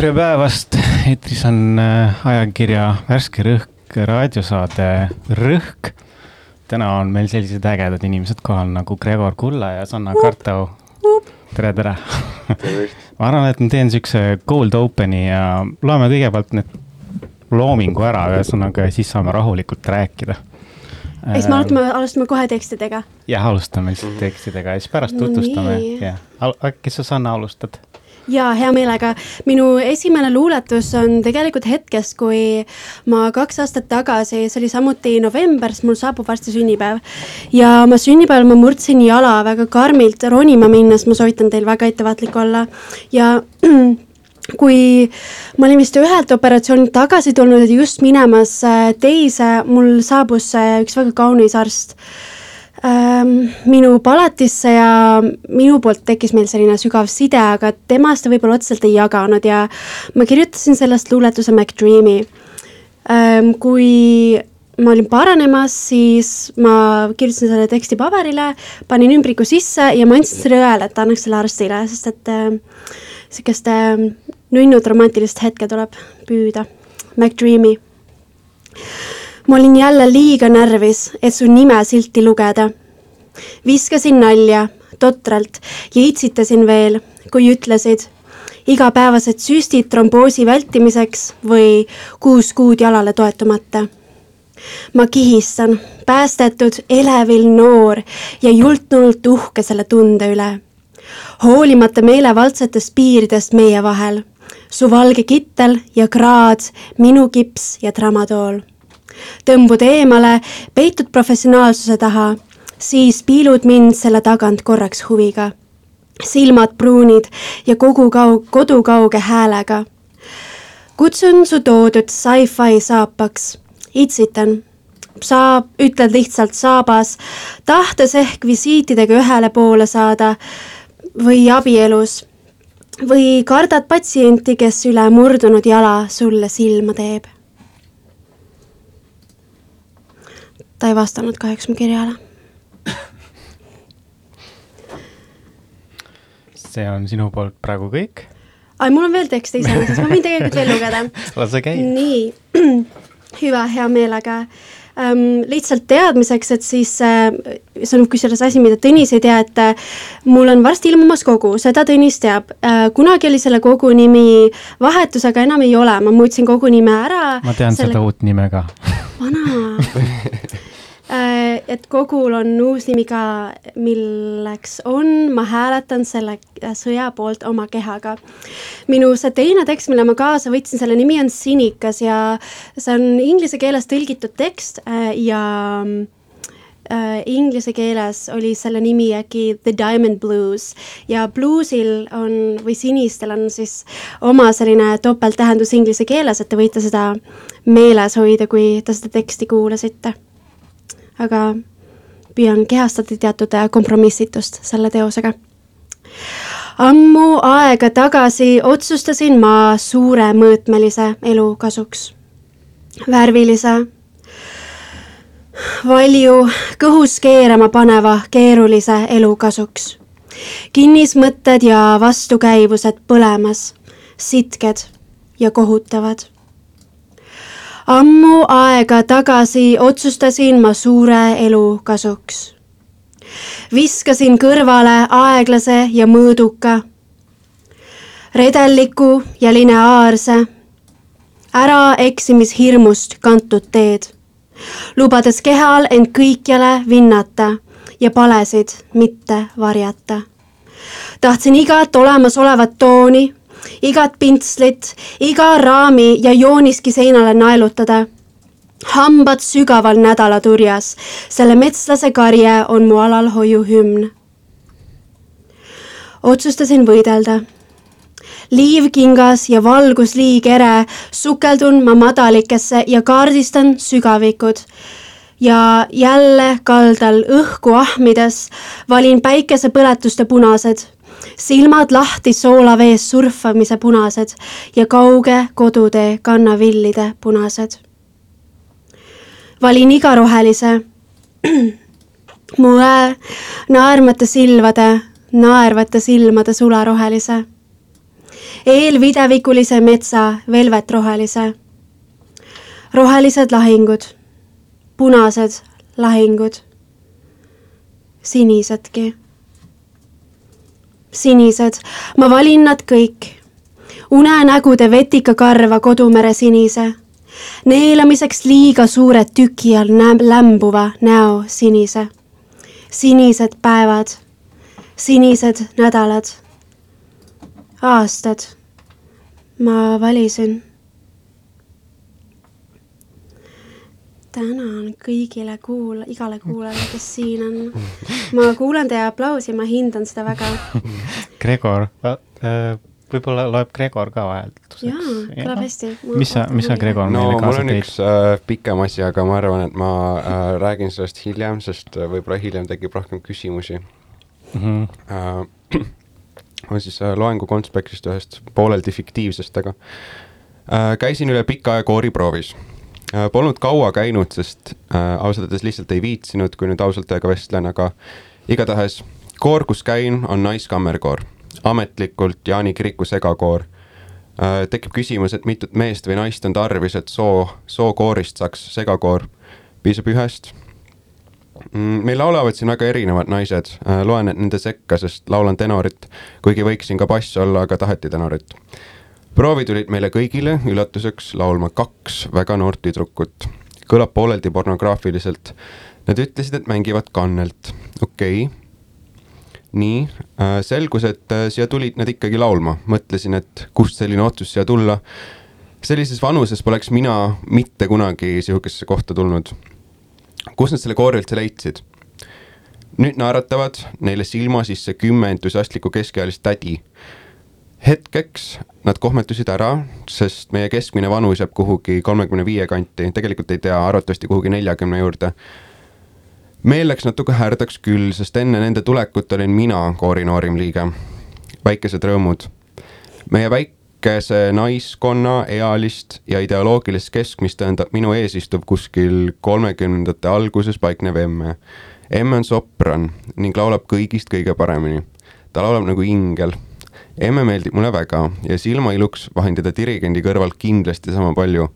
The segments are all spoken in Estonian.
tere päevast, eetris on äh, ajakirja Värske Rõhk raadiosaade Rõhk. täna on meil sellised ägedad inimesed kohal nagu Gregor Kulla ja Sanna Kartau. tere, tere. ma arvan, et ma teen siukse cold open'i ja loeme kõigepealt need loomingu ära, ühesõnaga ja siis saame rahulikult rääkida. siis me alustame, alustame kohe tekstidega. jah, alustame lihtsalt tekstidega ja siis pärast no tutvustame, jah. äkki sa, Sanna, alustad? Jaa, hea meelega. minu esimene luuletus on tegelikult hetkest, kui ma kaks aastat tagasi, see oli samuti novembris, mul saabub varsti sünnipäev. ja oma sünnipäeval ma murdsin jala väga karmilt ronima minnes, ma soovitan teil väga ettevaatlik olla ja kui ma olin vist ühelt operatsioonilt tagasi tulnud ja just minemas teise, mul saabus üks väga kaunis arst minu palatisse ja minu poolt tekkis meil selline sügav side, aga temast ta võib-olla otseselt ei jaganud ja ma kirjutasin sellest luuletuse MacDreami ähm,. kui ma olin paranemas, siis ma kirjutasin selle teksti paberile, panin ümbriku sisse ja ma andsin selle õele, et annaks selle arstile, sest et sihukest nunnud romantilist hetke tuleb püüda. MacDreami ma olin jälle liiga närvis, et su nime silti lugeda. viskasin nalja totralt ja itsitasin veel, kui ütlesid igapäevased süstid tromboosi vältimiseks või kuus kuud jalale toetumata. ma kihistan, päästetud, elevil noor ja jultunult uhke selle tunde üle. hoolimata meelevaldsetest piiridest meie vahel, su valge kittel ja kraad, minu kips ja tramadool tõmbud eemale, peitud professionaalsuse taha, siis piilud mind selle tagant korraks huviga. silmad pruunid ja kogu kau-, kodukauge häälega. kutsun su toodud sci-fi saapaks, itsitan saab, ütled lihtsalt saabas, tahtes ehk visiitidega ühele poole saada või abielus või kardad patsienti, kes üle murdunud jala sulle silma teeb ta ei vastanud kahjuks mu kirjale. see on sinu poolt praegu kõik? ai, mul on veel tekste iseenesest, ma võin tegelikult veel lugeda. lase käia. nii, hüva, hea meelega ähm,. lihtsalt teadmiseks, et siis äh, see on kusjuures asi, mida Tõnis ei tea, et äh, mul on varsti ilmumas kogu, seda Tõnis teab äh,. kunagi oli selle kogu nimi vahetus, aga enam ei ole, ma muutsin kogu nime ära. ma tean selle... seda uut nime ka. vana et kogul on uus nimi ka, milleks on. Ma hääletan selle äh, sõja poolt oma kehaga. minu see teine tekst, mille ma kaasa võtsin, selle nimi on Sinikas ja see on inglise keeles tõlgitud tekst äh, ja äh, inglise keeles oli selle nimi äkki The Diamond Blues. Ja bluusil on või sinistel on siis oma selline topelttähendus inglise keeles, et te võite seda meeles hoida, kui te seda teksti kuulasite aga püüan kehastada teatud äh, kompromissitust selle teosega. ammu aega tagasi otsustasin ma suuremõõtmelise elu kasuks. värvilise, valju, kõhus keerama paneva keerulise elu kasuks. kinnismõtted ja vastukäivused põlemas, sitked ja kohutavad ammu aega tagasi otsustasin ma suure elu kasuks. viskasin kõrvale aeglase ja mõõduka, redelliku ja lineaarse, äraeksimishirmust kantud teed, lubades kehal end kõikjale vinnata ja palesid mitte varjata. tahtsin igat olemasolevat tooni igat pintslit, iga raami ja jooniski seinale naelutada. hambad sügaval nädalaturjas, selle metslase karje on mu alalhoiu hümn. otsustasin võidelda liivkingas ja valgusliig ere, sukeldun ma madalikesse ja kaardistan sügavikud. ja jälle kaldal õhku ahmides valin päikesepõletuste punased silmad lahti soolavees surfamise punased ja kauge kodutee kannavillide punased. valin iga rohelise mu äär, naermata silmade, naervate silmade sularohelise. eelvidevikulise metsa velvetrohelise. rohelised lahingud, punased lahingud, sinisedki. Sinised, ma valin nad kõik. unenägude vetikakarva kodumere sinise neelamiseks liiga suure tüki all näeb lämbuva näo sinise. sinised päevad, sinised nädalad, aastad. ma valisin. Tänan kõigile kuula-, igale kuulajale, kes siin on. ma kuulan teie aplausi, ma hindan seda väga. Gregor äh,, võib-olla loeb Gregor ka vahelduseks. jaa, kõlab hästi. mis sa, mis sa, Gregor, no meile mul kaasa on tõid? üks äh, pikem asi, aga ma arvan, et ma äh, räägin sellest hiljem, sest äh, võib-olla hiljem tekib rohkem küsimusi Mm -hmm. äh. ma siis äh, loengu konspektist ühest pooleldi fiktiivsest, aga äh, käisin üle pika aja kooriproovis. Polnud kaua käinud, sest äh, ausalt öeldes lihtsalt ei viitsinud, kui nüüd ausalt teiega vestlen, aga igatahes koor, kus käin, on Naiskammerkoor, ametlikult Jaani kiriku segakoor äh,. tekib küsimus, et mitut meest või naist on tarvis, et soo, sookoorist saaks segakoor, piisab ühest Mm, meil laulavad siin väga erinevad naised, loen nende sekka, sest laulan tenorit, kuigi võiksin ka bass olla, aga taheti tenorit. Proovi tulid meile kõigile üllatuseks laulma kaks väga noort tüdrukut. kõlab pooleldi pornograafiliselt. Nad ütlesid, et mängivad kannelt, okei okay.. nii, selgus, et äh, siia tulid nad ikkagi laulma, mõtlesin, et kust selline otsus siia tulla. sellises vanuses poleks mina mitte kunagi sihukesesse kohta tulnud kus nad selle koori üldse leidsid? nüüd naeratavad neile silma sisse kümme entusiastlikku keskealist tädi. Hetkeks nad kohmetusid ära, sest meie keskmine vanus jääb kuhugi kolmekümne viie kanti, tegelikult ei tea, arvatavasti kuhugi neljakümne juurde. meel läks natuke härdaks küll, sest enne nende tulekut olin mina koori noorim liige. väikesed rõõmud. meie väikese naiskonna ealist ja ideoloogilist keskmist tõendab minu ees istuv kuskil kolmekümnendate alguses paiknev emme. emme on sopran ning laulab kõigist kõige paremini. ta laulab nagu ingel. Emme meeldib mulle väga ja silmailuks vahin teda dirigendi kõrval kindlasti sama palju.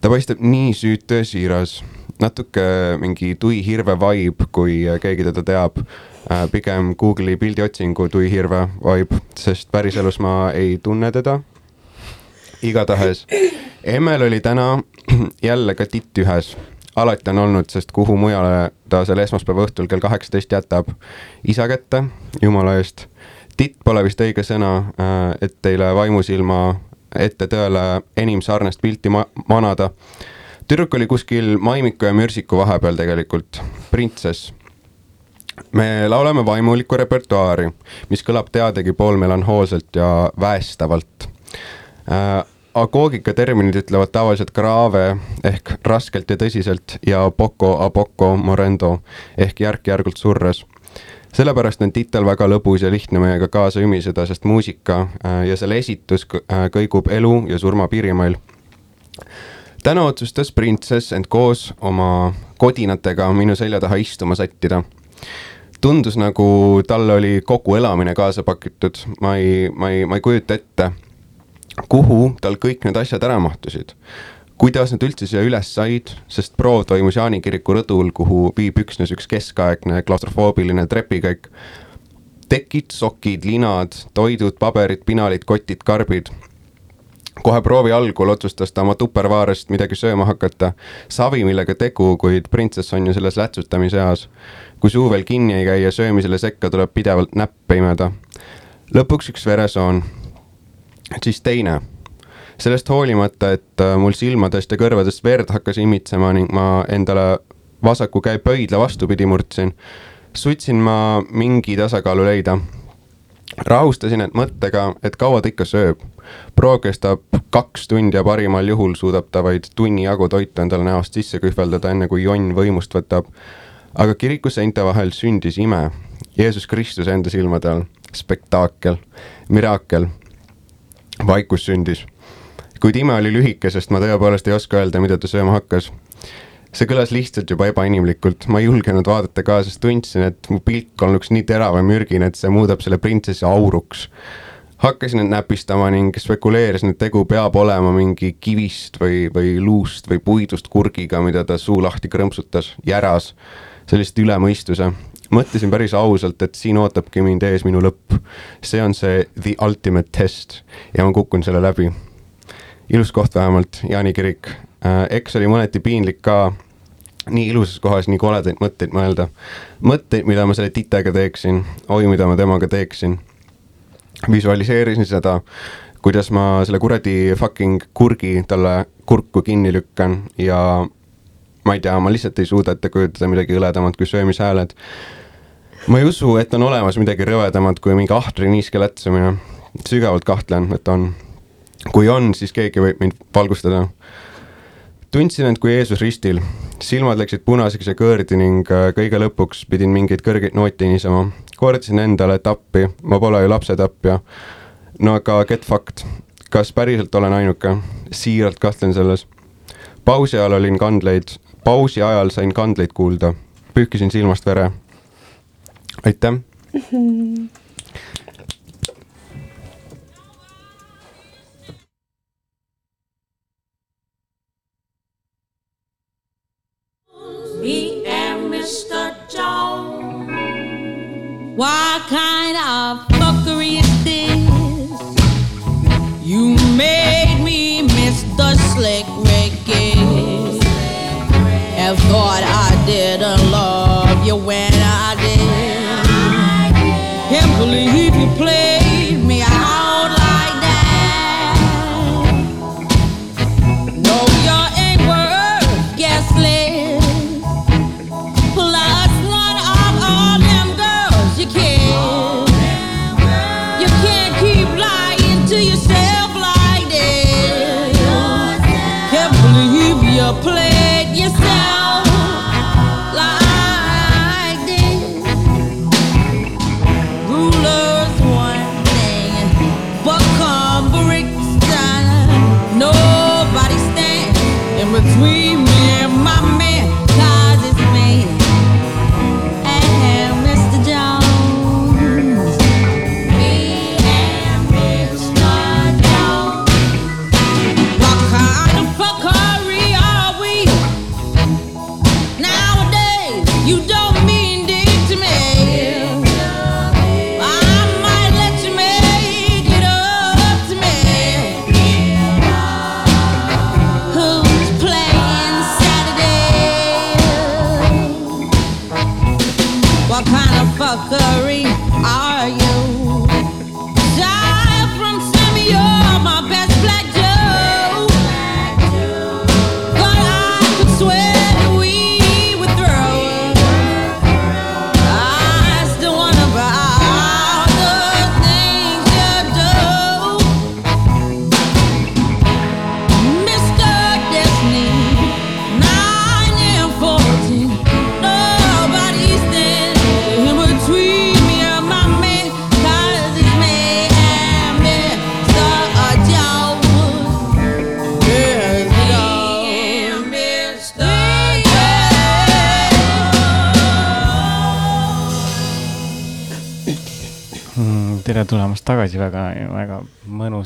ta paistab nii süütu ja siiras, natuke mingi Tui Hirve vibe, kui keegi teda teab äh, pigem Google'i pildiotsingu Tui Hirve vibe, sest päriselus ma ei tunne teda. igatahes, Emmel oli täna jälle ka titt ühes, alati on olnud, sest kuhu mujale ta seal esmaspäeva õhtul kell kaheksateist jätab, isa kätte, jumala eest. Titt pole vist õige sõna, et teile vaimusilma ette tõele enim sarnast pilti ma manada. tüdruk oli kuskil Maimiku ja Mürsiku vahepeal tegelikult, printsess me laulame vaimulikku repertuaari, mis kõlab teadagi poolmelanhoolselt ja väestavalt äh,. agoogika terminid ütlevad tavaliselt grave ehk raskelt ja tõsiselt ja poco a poco morendo ehk järk-järgult surres. Sellepärast on titel väga lõbus ja lihtne meiega kaasa ümiseda, sest muusika äh, ja selle esitus äh, kõigub elu ja surma piirimail. Täna otsustas printsess end koos oma kodinatega minu selja taha istuma sättida tundus nagu tal oli kogu elamine kaasa pakitud, ma ei, ma ei, ma ei kujuta ette, kuhu tal kõik need asjad ära mahtusid. Kuidas nad üldse siia üles said, sest proov toimus Jaani kiriku rõdul, kuhu viib üksnes üks keskaegne klaustrofoobiline trepikäik. tekid, sokid, linad, toidud, paberid, pinalid, kotid, karbid kohe proovi algul otsustas ta oma tuppervaarest midagi sööma hakata. savi, millega tegu, kuid printsess on ju selles lätsutamise eas. kui suu veel kinni ei käi ja söömisele sekka tuleb pidevalt näppe imeda. lõpuks üks veresoon, siis teine. Sellest hoolimata, et äh, mul silmadest ja kõrvadest verd hakkas imitsema ning ma endale vasaku käe pöidla vastupidi murdsin, sutsin ma mingi tasakaalu leida rahustasin end mõttega, et kaua ta ikka sööb. proov kestab kaks tundi ja parimal juhul suudab ta vaid tunni jagu toitu endale näost sisse kühveldada, enne kui jonn võimust võtab. aga kiriku seinte vahel sündis ime. Jeesus Kristus enda silmade all, spektaakel, miraakel, vaikus sündis. Kuid ime oli lühike, sest ma tõepoolest ei oska öelda, mida ta sööma hakkas see kõlas lihtsalt juba ebainimlikult, ma ei julgenud vaadata ka, sest tundsin, et mu pilk olnuks nii terav ja mürgine, et see muudab selle printsessi auruks. hakkasin end näpistama ning spekuleerisin, et tegu peab olema mingi kivist või, või luust või puidust kurgiga, mida ta suu lahti krõmpsutas, järas. lihtsalt üle mõistuse. mõtlesin päris ausalt, et siin ootabki mind ees minu lõpp. see on see the ultimate test ja ma kukun selle läbi. Ilus koht vähemalt, Jaani kirik. eks oli mõneti piinlik ka nii ilusas kohas nii koledaid mõtteid mõelda. mõtteid, mida ma selle titega teeksin, oi, mida ma temaga teeksin. visualiseerisin seda, kuidas ma selle kuradi fucking kurgi talle kurku kinni lükkan ja ma ei tea, ma lihtsalt ei suuda ette kujutada midagi hõledamat kui söömishääled. ma ei usu, et on olemas midagi rõvedamat kui mingi ahtri niiske lätsamine. sügavalt kahtlen, et on. Kui on, siis keegi võib mind valgustada tundsin end kui Jeesus ristil, silmad läksid punaseks ja kõõrdi ning äh, kõige lõpuks pidin mingeid kõrgeid noote nisama. kordasin endale, et appi, ma pole ju lapsetapja. no aga get fucked, kas päriselt olen ainuke? siiralt kahtlen selles. pausi ajal olin kandleid, pausi ajal sain kandleid kuulda, pühkisin silmast vere. aitäh What kind of fuckery is this? You made me Mr. Slick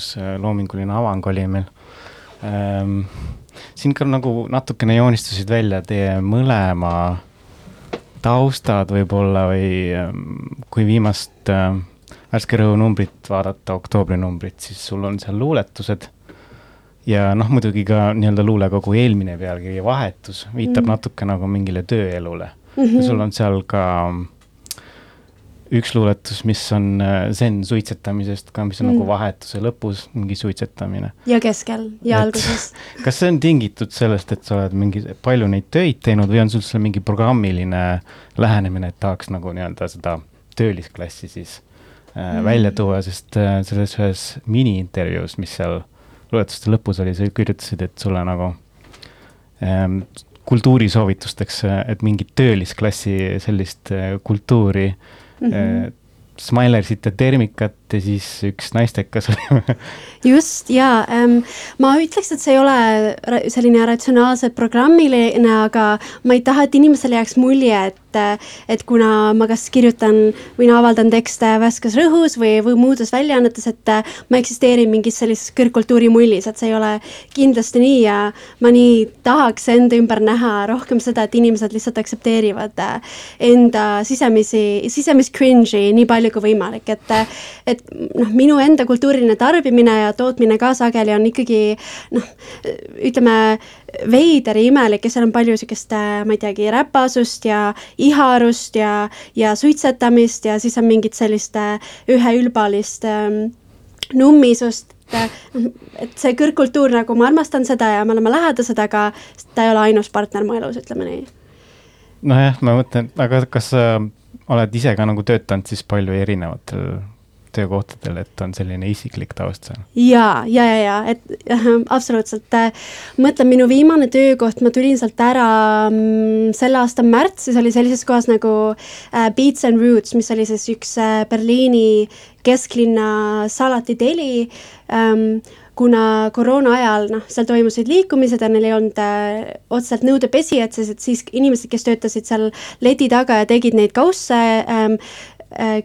mõnus äh, loominguline avang oli meil ähm,. siin ka nagu natukene joonistusid välja teie mõlema taustad võib-olla või ähm, kui viimast äh, värske rõhu numbrit vaadata, oktoobri numbrit, siis sul on seal luuletused. ja noh, muidugi ka nii-öelda luulekogu eelmine pealkiri Vahetus viitab mm. natuke nagu mingile tööelule mm. -hmm. ja sul on seal ka üks luuletus, mis on äh, zen suitsetamisest ka, mis on mm. nagu vahetuse lõpus mingi suitsetamine. ja keskel ja Et- alguses. kas see on tingitud sellest, et sa oled mingi palju neid töid teinud või on sul seal mingi programmiline lähenemine, et tahaks nagu nii-öelda seda töölisklassi siis äh, mm. välja tuua, sest äh, selles ühes miniintervjuus, mis seal luuletuste lõpus oli, sa kirjutasid, et sulle nagu ähm, kultuurisoovitusteks, et mingit töölisklassi sellist äh, kultuuri mm. -hmm. Smilersite termikat ja siis üks naistekas oli just ja ähm, ma ütleks, et see ei ole selline ratsionaalselt programmiline, aga ma ei taha, et inimesele jääks mulje, et et kuna ma kas kirjutan või no avaldan tekste Värskes Rõhus või, või muudes väljaannetes, et ma eksisteerin mingis sellises kõrgkultuuri mullis, et see ei ole kindlasti nii ja ma nii tahaks enda ümber näha rohkem seda, et inimesed lihtsalt aktsepteerivad enda sisemisi, sisemist cringe'i nii palju kui võimalik, et et noh, minu enda kultuuriline tarbimine ja tootmine ka sageli on ikkagi noh, ütleme veider ja imelik ja seal on palju sihukest, ma ei teagi, räpasust ja iharust ja, ja suitsetamist ja siis on mingit sellist üheülbalist ähm, nummisust et see kõrgkultuur nagu ma armastan seda ja me oleme lähedased, aga ta ei ole ainus partner mu elus, ütleme nii. nojah, ma mõtlen, aga kas sa oled ise ka nagu töötanud siis palju erinevatel töökohtadel, et on selline isiklik taust seal? ja, ja, ja, ja, et äh, absoluutselt äh,. mõtlen, minu viimane töökoht, ma tulin sealt ära mm, selle aasta märtsis, oli sellises kohas nagu äh, Beats and Roots, mis oli siis üks äh, Berliini kesklinna salatiteli ähm, kuna koroona ajal noh, seal toimusid liikumised ja neil ei olnud äh, otseselt nõudepesijad, siis, et siis inimesed, kes töötasid seal leti taga ja tegid neid kausse ähm,, Äh,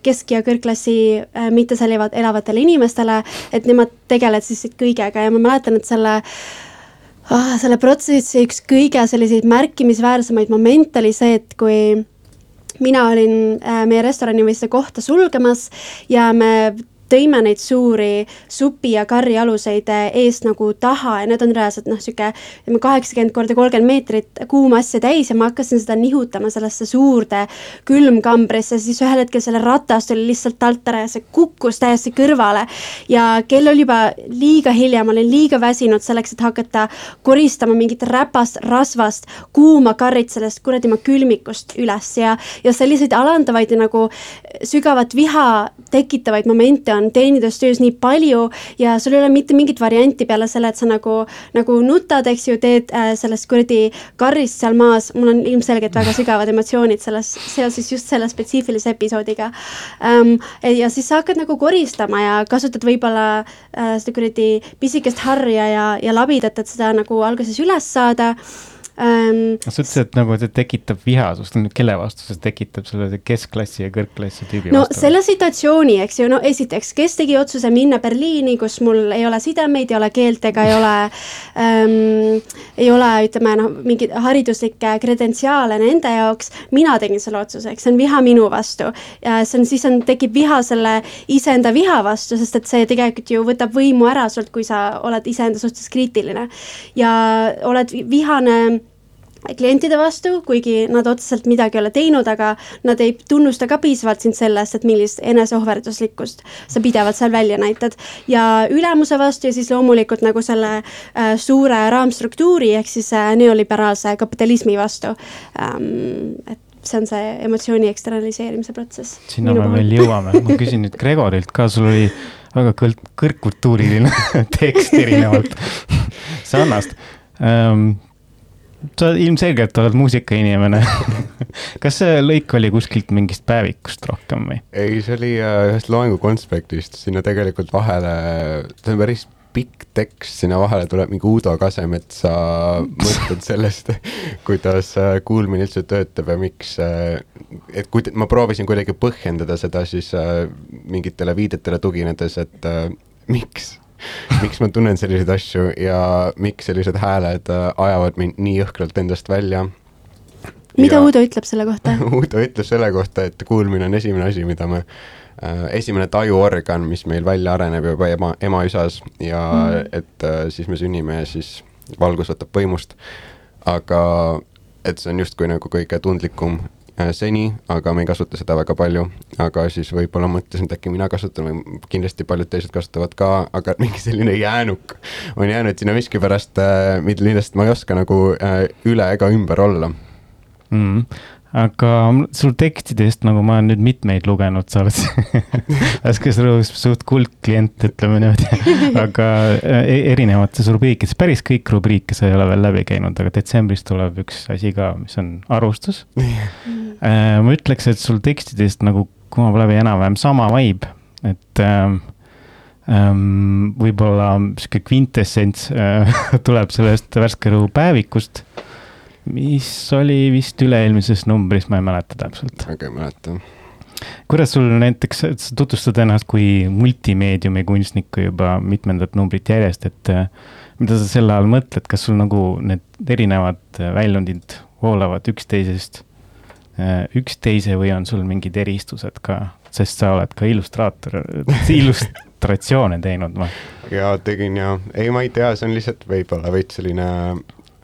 kesk- ja kõrgklassi äh, mitte seal elavatele inimestele, et nemad tegelesid kõigega ja ma mäletan, et selle ah, selle protsessi üks kõige selliseid märkimisväärsemaid momente oli see, et kui mina olin äh, meie restorani või seda kohta sulgemas ja me tõime neid suuri supi ja karri aluseid eh, eest nagu taha ja need on reaalselt noh, sihuke ütleme kaheksakümmend korda kolmkümmend meetrit kuuma asja täis ja ma hakkasin seda nihutama sellesse suurde külmkambrisse, siis ühel hetkel selle ratas tuli lihtsalt alt ära ja see kukkus täiesti kõrvale. ja kell oli juba liiga hilja, ma olin liiga väsinud selleks, et hakata koristama mingit räpast rasvast kuuma karrit sellest kuradimaa külmikust üles ja, ja selliseid alandavaid ja nagu sügavat viha tekitavaid momente on teenindustöös nii palju ja sul ei ole mitte mingit varianti peale selle, et sa nagu, nagu nutad, eks ju, teed äh, sellest kuradi karrist seal maas, mul on ilmselgelt väga sügavad emotsioonid selles, seoses just selle spetsiifilise episoodiga ähm,. ja siis sa hakkad nagu koristama ja kasutad võib-olla äh, seda kuradi pisikest harja ja, ja labidat, et seda nagu alguses üles saada ähm,. sa ütlesid, et nagu see tekitab vihasust, kelle vastu see tekitab selle keskklassi ja kõrgklassi tüübi no vastu? selle situatsiooni, eks ju, no esiteks, kes tegi otsuse minna Berliini, kus mul ei ole sidemeid, ei ole keelt ega ei ole ähm,, ei ole, ütleme noh, mingeid hariduslikke kredentsiaale nende jaoks, mina tegin selle otsuse, eks see on viha minu vastu. ja see on, siis on, tekib viha selle iseenda viha vastu, sest et see tegelikult ju võtab võimu ära sult, kui sa oled iseenda suhtes kriitiline. ja oled vihane klientide vastu, kuigi nad otseselt midagi ei ole teinud, aga nad ei tunnusta ka piisavalt sind selle eest, et millist eneseohverduslikkust sa pidevalt seal välja näitad. ja ülemuse vastu ja siis loomulikult nagu selle äh, suure raamstruktuuri ehk siis äh, neoliberaalse kapitalismi vastu ähm,. et see on see emotsiooni eksternaliseerimise protsess. sinna me veel jõuame, ma küsin nüüd Gregorilt ka, sul oli väga kõl-, kõrgkultuuriline tekst erinevalt Sannast um, sa ilmselgelt oled muusikainimene. Kas see lõik oli kuskilt mingist päevikust rohkem või? ei, see oli äh, ühest loengu konspektist, sinna tegelikult vahele, see on päris pikk tekst, sinna vahele tuleb mingi Uudo Kasemetsa mõtted sellest, kuidas äh, kuulmine üldse töötab ja miks, äh, et kui ma proovisin kuidagi põhjendada seda siis mingitele viidetele tuginedes, et miks miks ma tunnen selliseid asju ja miks sellised hääled äh, ajavad mind nii jõhkralt endast välja. mida ja Uudo ütleb selle kohta Uudo ütleb selle kohta, et kuulmine on esimene asi, mida me äh,, esimene tajuorgan, mis meil välja areneb juba ema, emaüsas ja mm. et äh, siis me sünnime ja siis valgus võtab võimust. aga et see on justkui nagu kõige tundlikum seni, aga me ei kasuta seda väga palju. aga siis võib-olla mõtlesin, et äkki mina kasutan või kindlasti paljud teised kasutavad ka, aga mingi selline jäänuk on jäänud sinna miskipärast, äh, millest ma ei oska nagu äh, üle ega ümber olla mm aga sul tekstidest, nagu ma olen nüüd mitmeid lugenud, sa oled Värskes Rõõs suht kuldklient, ütleme niimoodi, aga e-, erinevates rubriikides, päris kõik rubriike sa ei ole veel läbi käinud, aga detsembris tuleb üks asi ka, mis on arvustus. Äh, ma ütleks, et sul tekstidest nagu kumab läbi enam-vähem sama vibe, et ähm, ähm, võib-olla sihuke kvintessents äh, tuleb sellest Värske Rõõu päevikust mis oli vist üle-eelmises numbris, ma ei mäleta täpselt. väga ei mäleta. kuidas sul näiteks, sa tutvustad ennast kui multimeediumi kunstnikku juba mitmendat numbrit järjest, et äh, mida sa selle all mõtled, kas sul nagu need erinevad äh, väljundid voolavad üksteisest, üksteise või on sul mingid eristused ka, sest sa oled ka illustraator, illustratsioone teinud, ma. ja tegin ja, ei, ma ei tea, see on lihtsalt võib-olla veits selline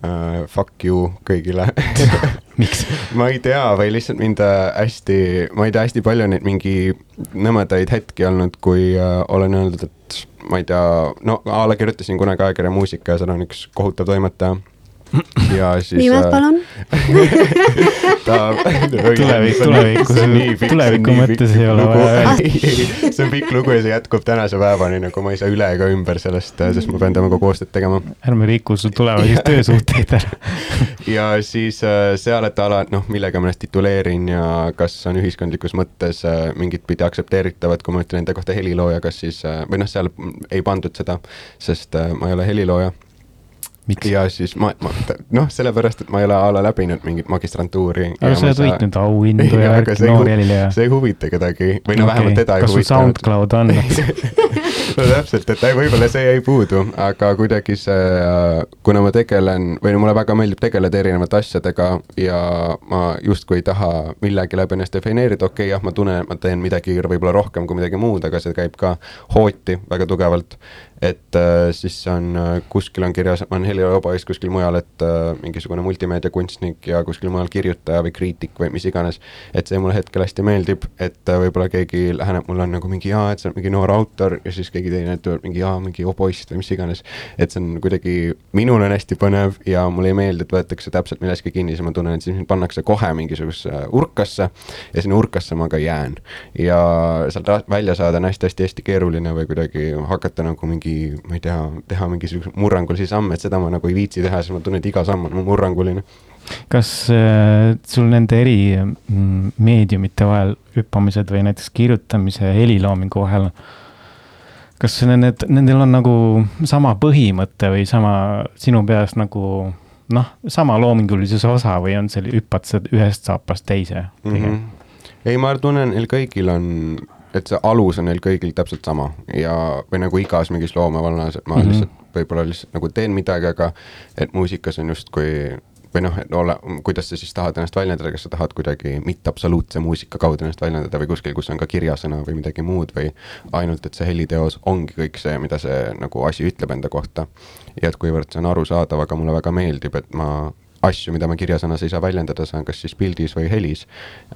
äh, fuck you kõigile miks? ma ei tea, või lihtsalt mind äh, hästi, ma ei tea, hästi palju neid mingi nõmedaid hetki olnud, kui äh, olen öeldud, et ma ei tea, no a la kirjutasin kunagi ajakirja Muusika ja seal on üks kohutav toimetaja. ja siis. nimed palun. ta Tulevik- tulevikus- tuleviku mõttes ei ole vaja öelda. see on pikk lugu ja see jätkub tänase päevani, nagu ma ei saa üle ega ümber sellest, sest ma pean temaga koostööd tegema ärme riku su tulevasi töösuhteid ära. ja siis äh, seal, et ala, noh, millega ma ennast tituleerin ja kas on ühiskondlikus mõttes äh, mingit pidi aktsepteeritavad, kui ma ütlen enda kohta helilooja, kas siis äh, või noh, seal ei pandud seda, sest äh, ma ei ole helilooja. Ja siis ma, ma noh, sellepärast, et ma ei ole a la läbinud mingit magistrantuuri. aga sa oled võitnud auhindu ja värki, noor helilooja. see ei huvita kedagi või no vähemalt teda ei kas sul huvita. SoundCloud on? no täpselt, et ei, võib-olla see jäi puudu, aga kuidagi see, kuna ma tegelen või no mulle väga meeldib tegeleda erinevate asjadega ja ma justkui ei taha millegi läbi ennast defineerida, okei okay,, jah, ma tunnen, et ma teen midagi võib-olla rohkem kui midagi muud, aga see käib ka hooti väga tugevalt. Et äh, siis on äh, kuskil on kirjas, olen helilooja oboist kuskil mujal, et äh, mingisugune multimeediakunstnik ja kuskil mujal kirjutaja või kriitik või mis iganes. et see mulle hetkel hästi meeldib, et võib-olla keegi läheneb mulle on nagu mingi jaa, et sa oled mingi noor autor ja siis keegi teine ütleb mingi jaa, mingi oboist või mis iganes. et see on kuidagi, minul on hästi põnev ja mulle ei meeldi, et võetakse täpselt millestki kinni, siis ma tunnen, et siis mind pannakse kohe mingisugusesse urkasse ja sinna urkasse ma ka jään. ja sealt välja saada on hästi-hästi-hästi keeruline või kuidagi hakata nagu mingi, ma ei tea, teha mingisuguseid murrangulisi samme, et seda ma nagu ei viitsi teha, sest ma tunnen, et iga samm on murranguline. kas äh, sul nende eri mm, meediumite vahel hüppamised või näiteks kirjutamise ja heliloomingu vahel, kas need, nendel on nagu sama põhimõte või sama sinu peas nagu noh, sama loomingulisuse osa või on see, hüppad sa ühest saapast teise mm. -hmm. ei, ma tunnen, neil kõigil on, et see alus on neil kõigil täpselt sama ja, või nagu igas mingis loomevallas, et ma mm. -hmm. lihtsalt võib-olla lihtsalt nagu teen midagi, aga et muusikas on justkui või noh, et ole, kuidas sa siis tahad ennast väljendada, kas sa tahad kuidagi mitte absoluutse muusika kaudu ennast väljendada või kuskil, kus on ka kirjasõna või midagi muud või ainult, et see heliteos ongi kõik see, mida see nagu asi ütleb enda kohta. ja et kuivõrd see on arusaadav, aga mulle väga meeldib, et ma asju, mida ma kirjasõnas ei saa väljendada, saan kas siis pildis või helis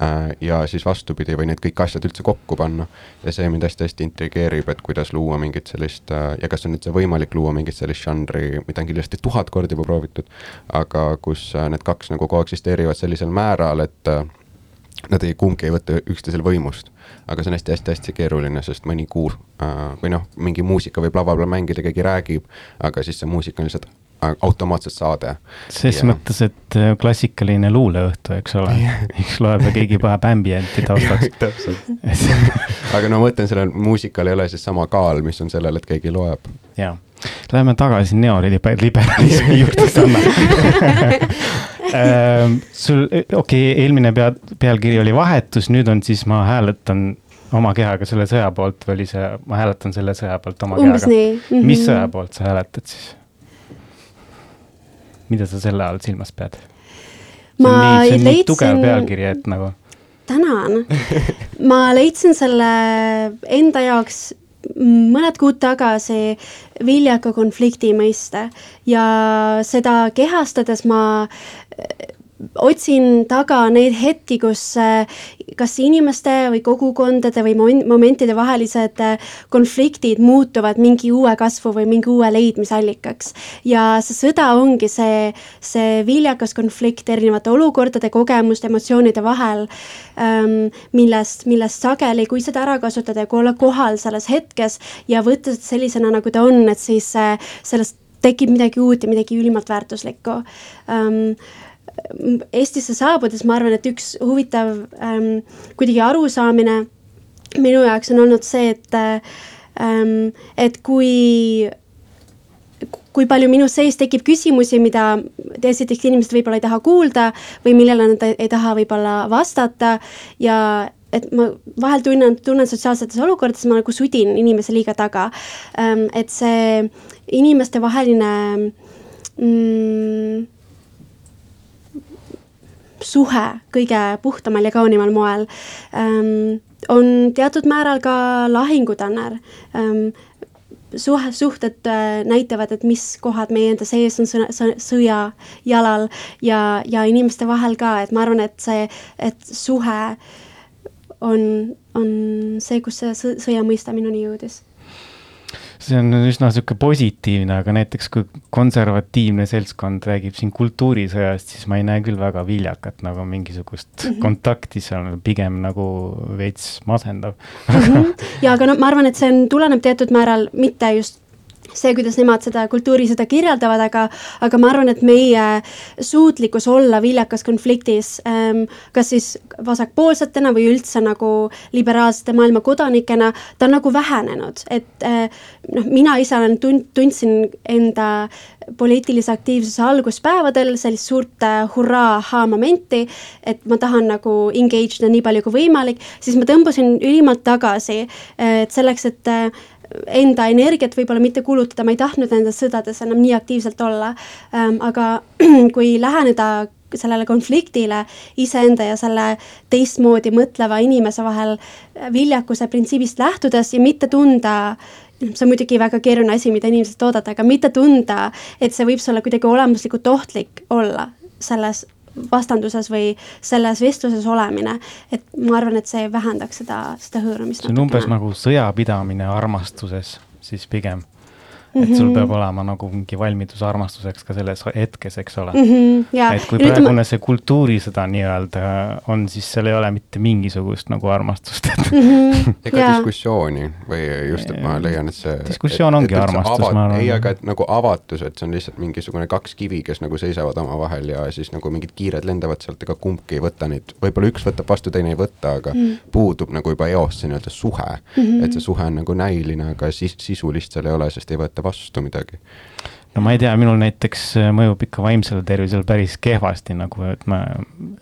äh,. ja siis vastupidi või need kõik asjad üldse kokku panna. ja see mind hästi-hästi intrigeerib, et kuidas luua mingit sellist äh, ja kas on üldse võimalik luua mingit sellist žanri, mida on kindlasti tuhat korda juba proovitud, aga kus äh, need kaks nagu koeksisteerivad sellisel määral, et nad ei, kumbki ei võta üksteisel võimust. aga see on hästi-hästi-hästi keeruline, sest mõni kuul äh, või noh, mingi muusika võib lava peal mängida, keegi räägib, aga siis see muusika on lihtsalt automaatselt saade. ses Ja- mõttes, et äh, klassikaline luuleõhtu, eks ole, üks loeb ja keegi paneb ambienti taustaks. täpselt. aga no ma mõtlen, sellel muusikal ei ole siis sama kaal, mis on sellel, et keegi loeb. jaa, läheme tagasi neoliberalismi juurde, Sanna. sul, okei okay,, eelmine pea, pealkiri oli vahetus, nüüd on siis ma hääletan oma kehaga selle sõja poolt või oli see, ma hääletan selle sõja poolt oma umbes kehaga. mm. -hmm. mis sõja poolt sa hääletad siis? Mida sa selle all silmas pead? Ma nii, leidsin- tugev pealkiri, et nagu tänan. ma leidsin selle enda jaoks mõned kuud tagasi viljaka konflikti mõiste ja seda kehastades ma otsin taga neid hetki, kus äh, kas inimeste või kogukondade või momen- momentide vahelised äh, konfliktid muutuvad mingi uue kasvu või mingi uue leidmisallikaks. ja see sõda ongi see, see viljakas konflikt erinevate olukordade, kogemuste, emotsioonide vahel, millest, millest sageli, kui seda ära kasutada ja kui olla kohal selles hetkes ja võtta seda sellisena, nagu ta on, et siis äh, sellest tekib midagi uut ja midagi ülimalt väärtuslikku ähm, Eestisse saabudes ma arvan, et üks huvitav ähm, kuidagi arusaamine minu jaoks on olnud see, et ähm,, et kui kui palju minu sees tekib küsimusi, mida esiteks inimesed võib-olla ei taha kuulda või millele nad ei, taha võib-olla vastata ja et ma vahel tunnen, tunnen sotsiaalsetes olukordades, ma nagu sudin inimese liiga taga. et see inimestevaheline mm, suhe kõige puhtamal ja kaunimal moel. Ähm, on teatud määral ka lahingutanner. Ähm, suhe, suhted äh, näitavad, et mis kohad meie enda sees on sõna, sõja jalal ja, ja inimeste vahel ka, et ma arvan, et see, et suhe on, on see, kus see sõja mõiste minuni jõudis see on üsna niisugune positiivne, aga näiteks kui konservatiivne seltskond räägib siin kultuurisõjast, siis ma ei näe küll väga viljakat nagu mingisugust -hmm. kontakti seal, pigem nagu veits masendav mm. -hmm. ja aga no ma arvan, et see on, tuleneb teatud määral mitte just see, kuidas nemad seda kultuuri seda kirjeldavad, aga, aga ma arvan, et meie suutlikkus olla viljakas konfliktis ähm,, kas siis vasakpoolsetena või üldse nagu liberaalsete maailma kodanikena, ta on nagu vähenenud, et äh, noh, mina ise olen tund-, tundsin enda poliitilise aktiivsuse alguspäevadel sellist suurt äh, hurraa-haa momenti, et ma tahan nagu engage ida nii palju kui võimalik, siis ma tõmbusin ülimalt tagasi, et selleks, et äh, enda energiat võib-olla mitte kulutada, ma ei tahtnud nendes sõdades enam nii aktiivselt olla. Ähm,, aga kui läheneda sellele konfliktile iseenda ja selle teistmoodi mõtleva inimese vahel viljakuse printsiibist lähtudes ja mitte tunda see on muidugi väga keeruline asi, mida inimesed oodata, aga mitte tunda, et see võib sulle kuidagi olemuslikult ohtlik olla selles vastanduses või selles vestluses olemine. et ma arvan, et see vähendaks seda, seda hõõrumist. see on umbes nagu sõjapidamine armastuses siis pigem et sul peab mhm. olema nagu mingi valmidus armastuseks ka selles hetkes, eks ole mm. -hmm, et kui praegune see kultuurisõda nii-öelda on, siis seal ei ole mitte mingisugust nagu armastust mm. -hmm, ega ja. diskussiooni või just, et ma leian, et see. diskussioon et, ongi et, armastus, ma arvan. ei, aga et nagu avatus, et see on lihtsalt mingisugune kaks kivi, kes nagu seisavad omavahel ja siis nagu mingid kiired lendavad sealt, ega kumbki ei võta neid, võib-olla üks võtab vastu, teine ei võta, aga mm -hmm. puudub nagu juba eos see nii-öelda suhe mm. -hmm. et see suhe on nagu näiline, aga sis sisulist seal ei ole, sest ei võeta vastu midagi? no ma ei tea, minul näiteks äh, mõjub ikka vaimsele tervisele päris kehvasti nagu, et ma,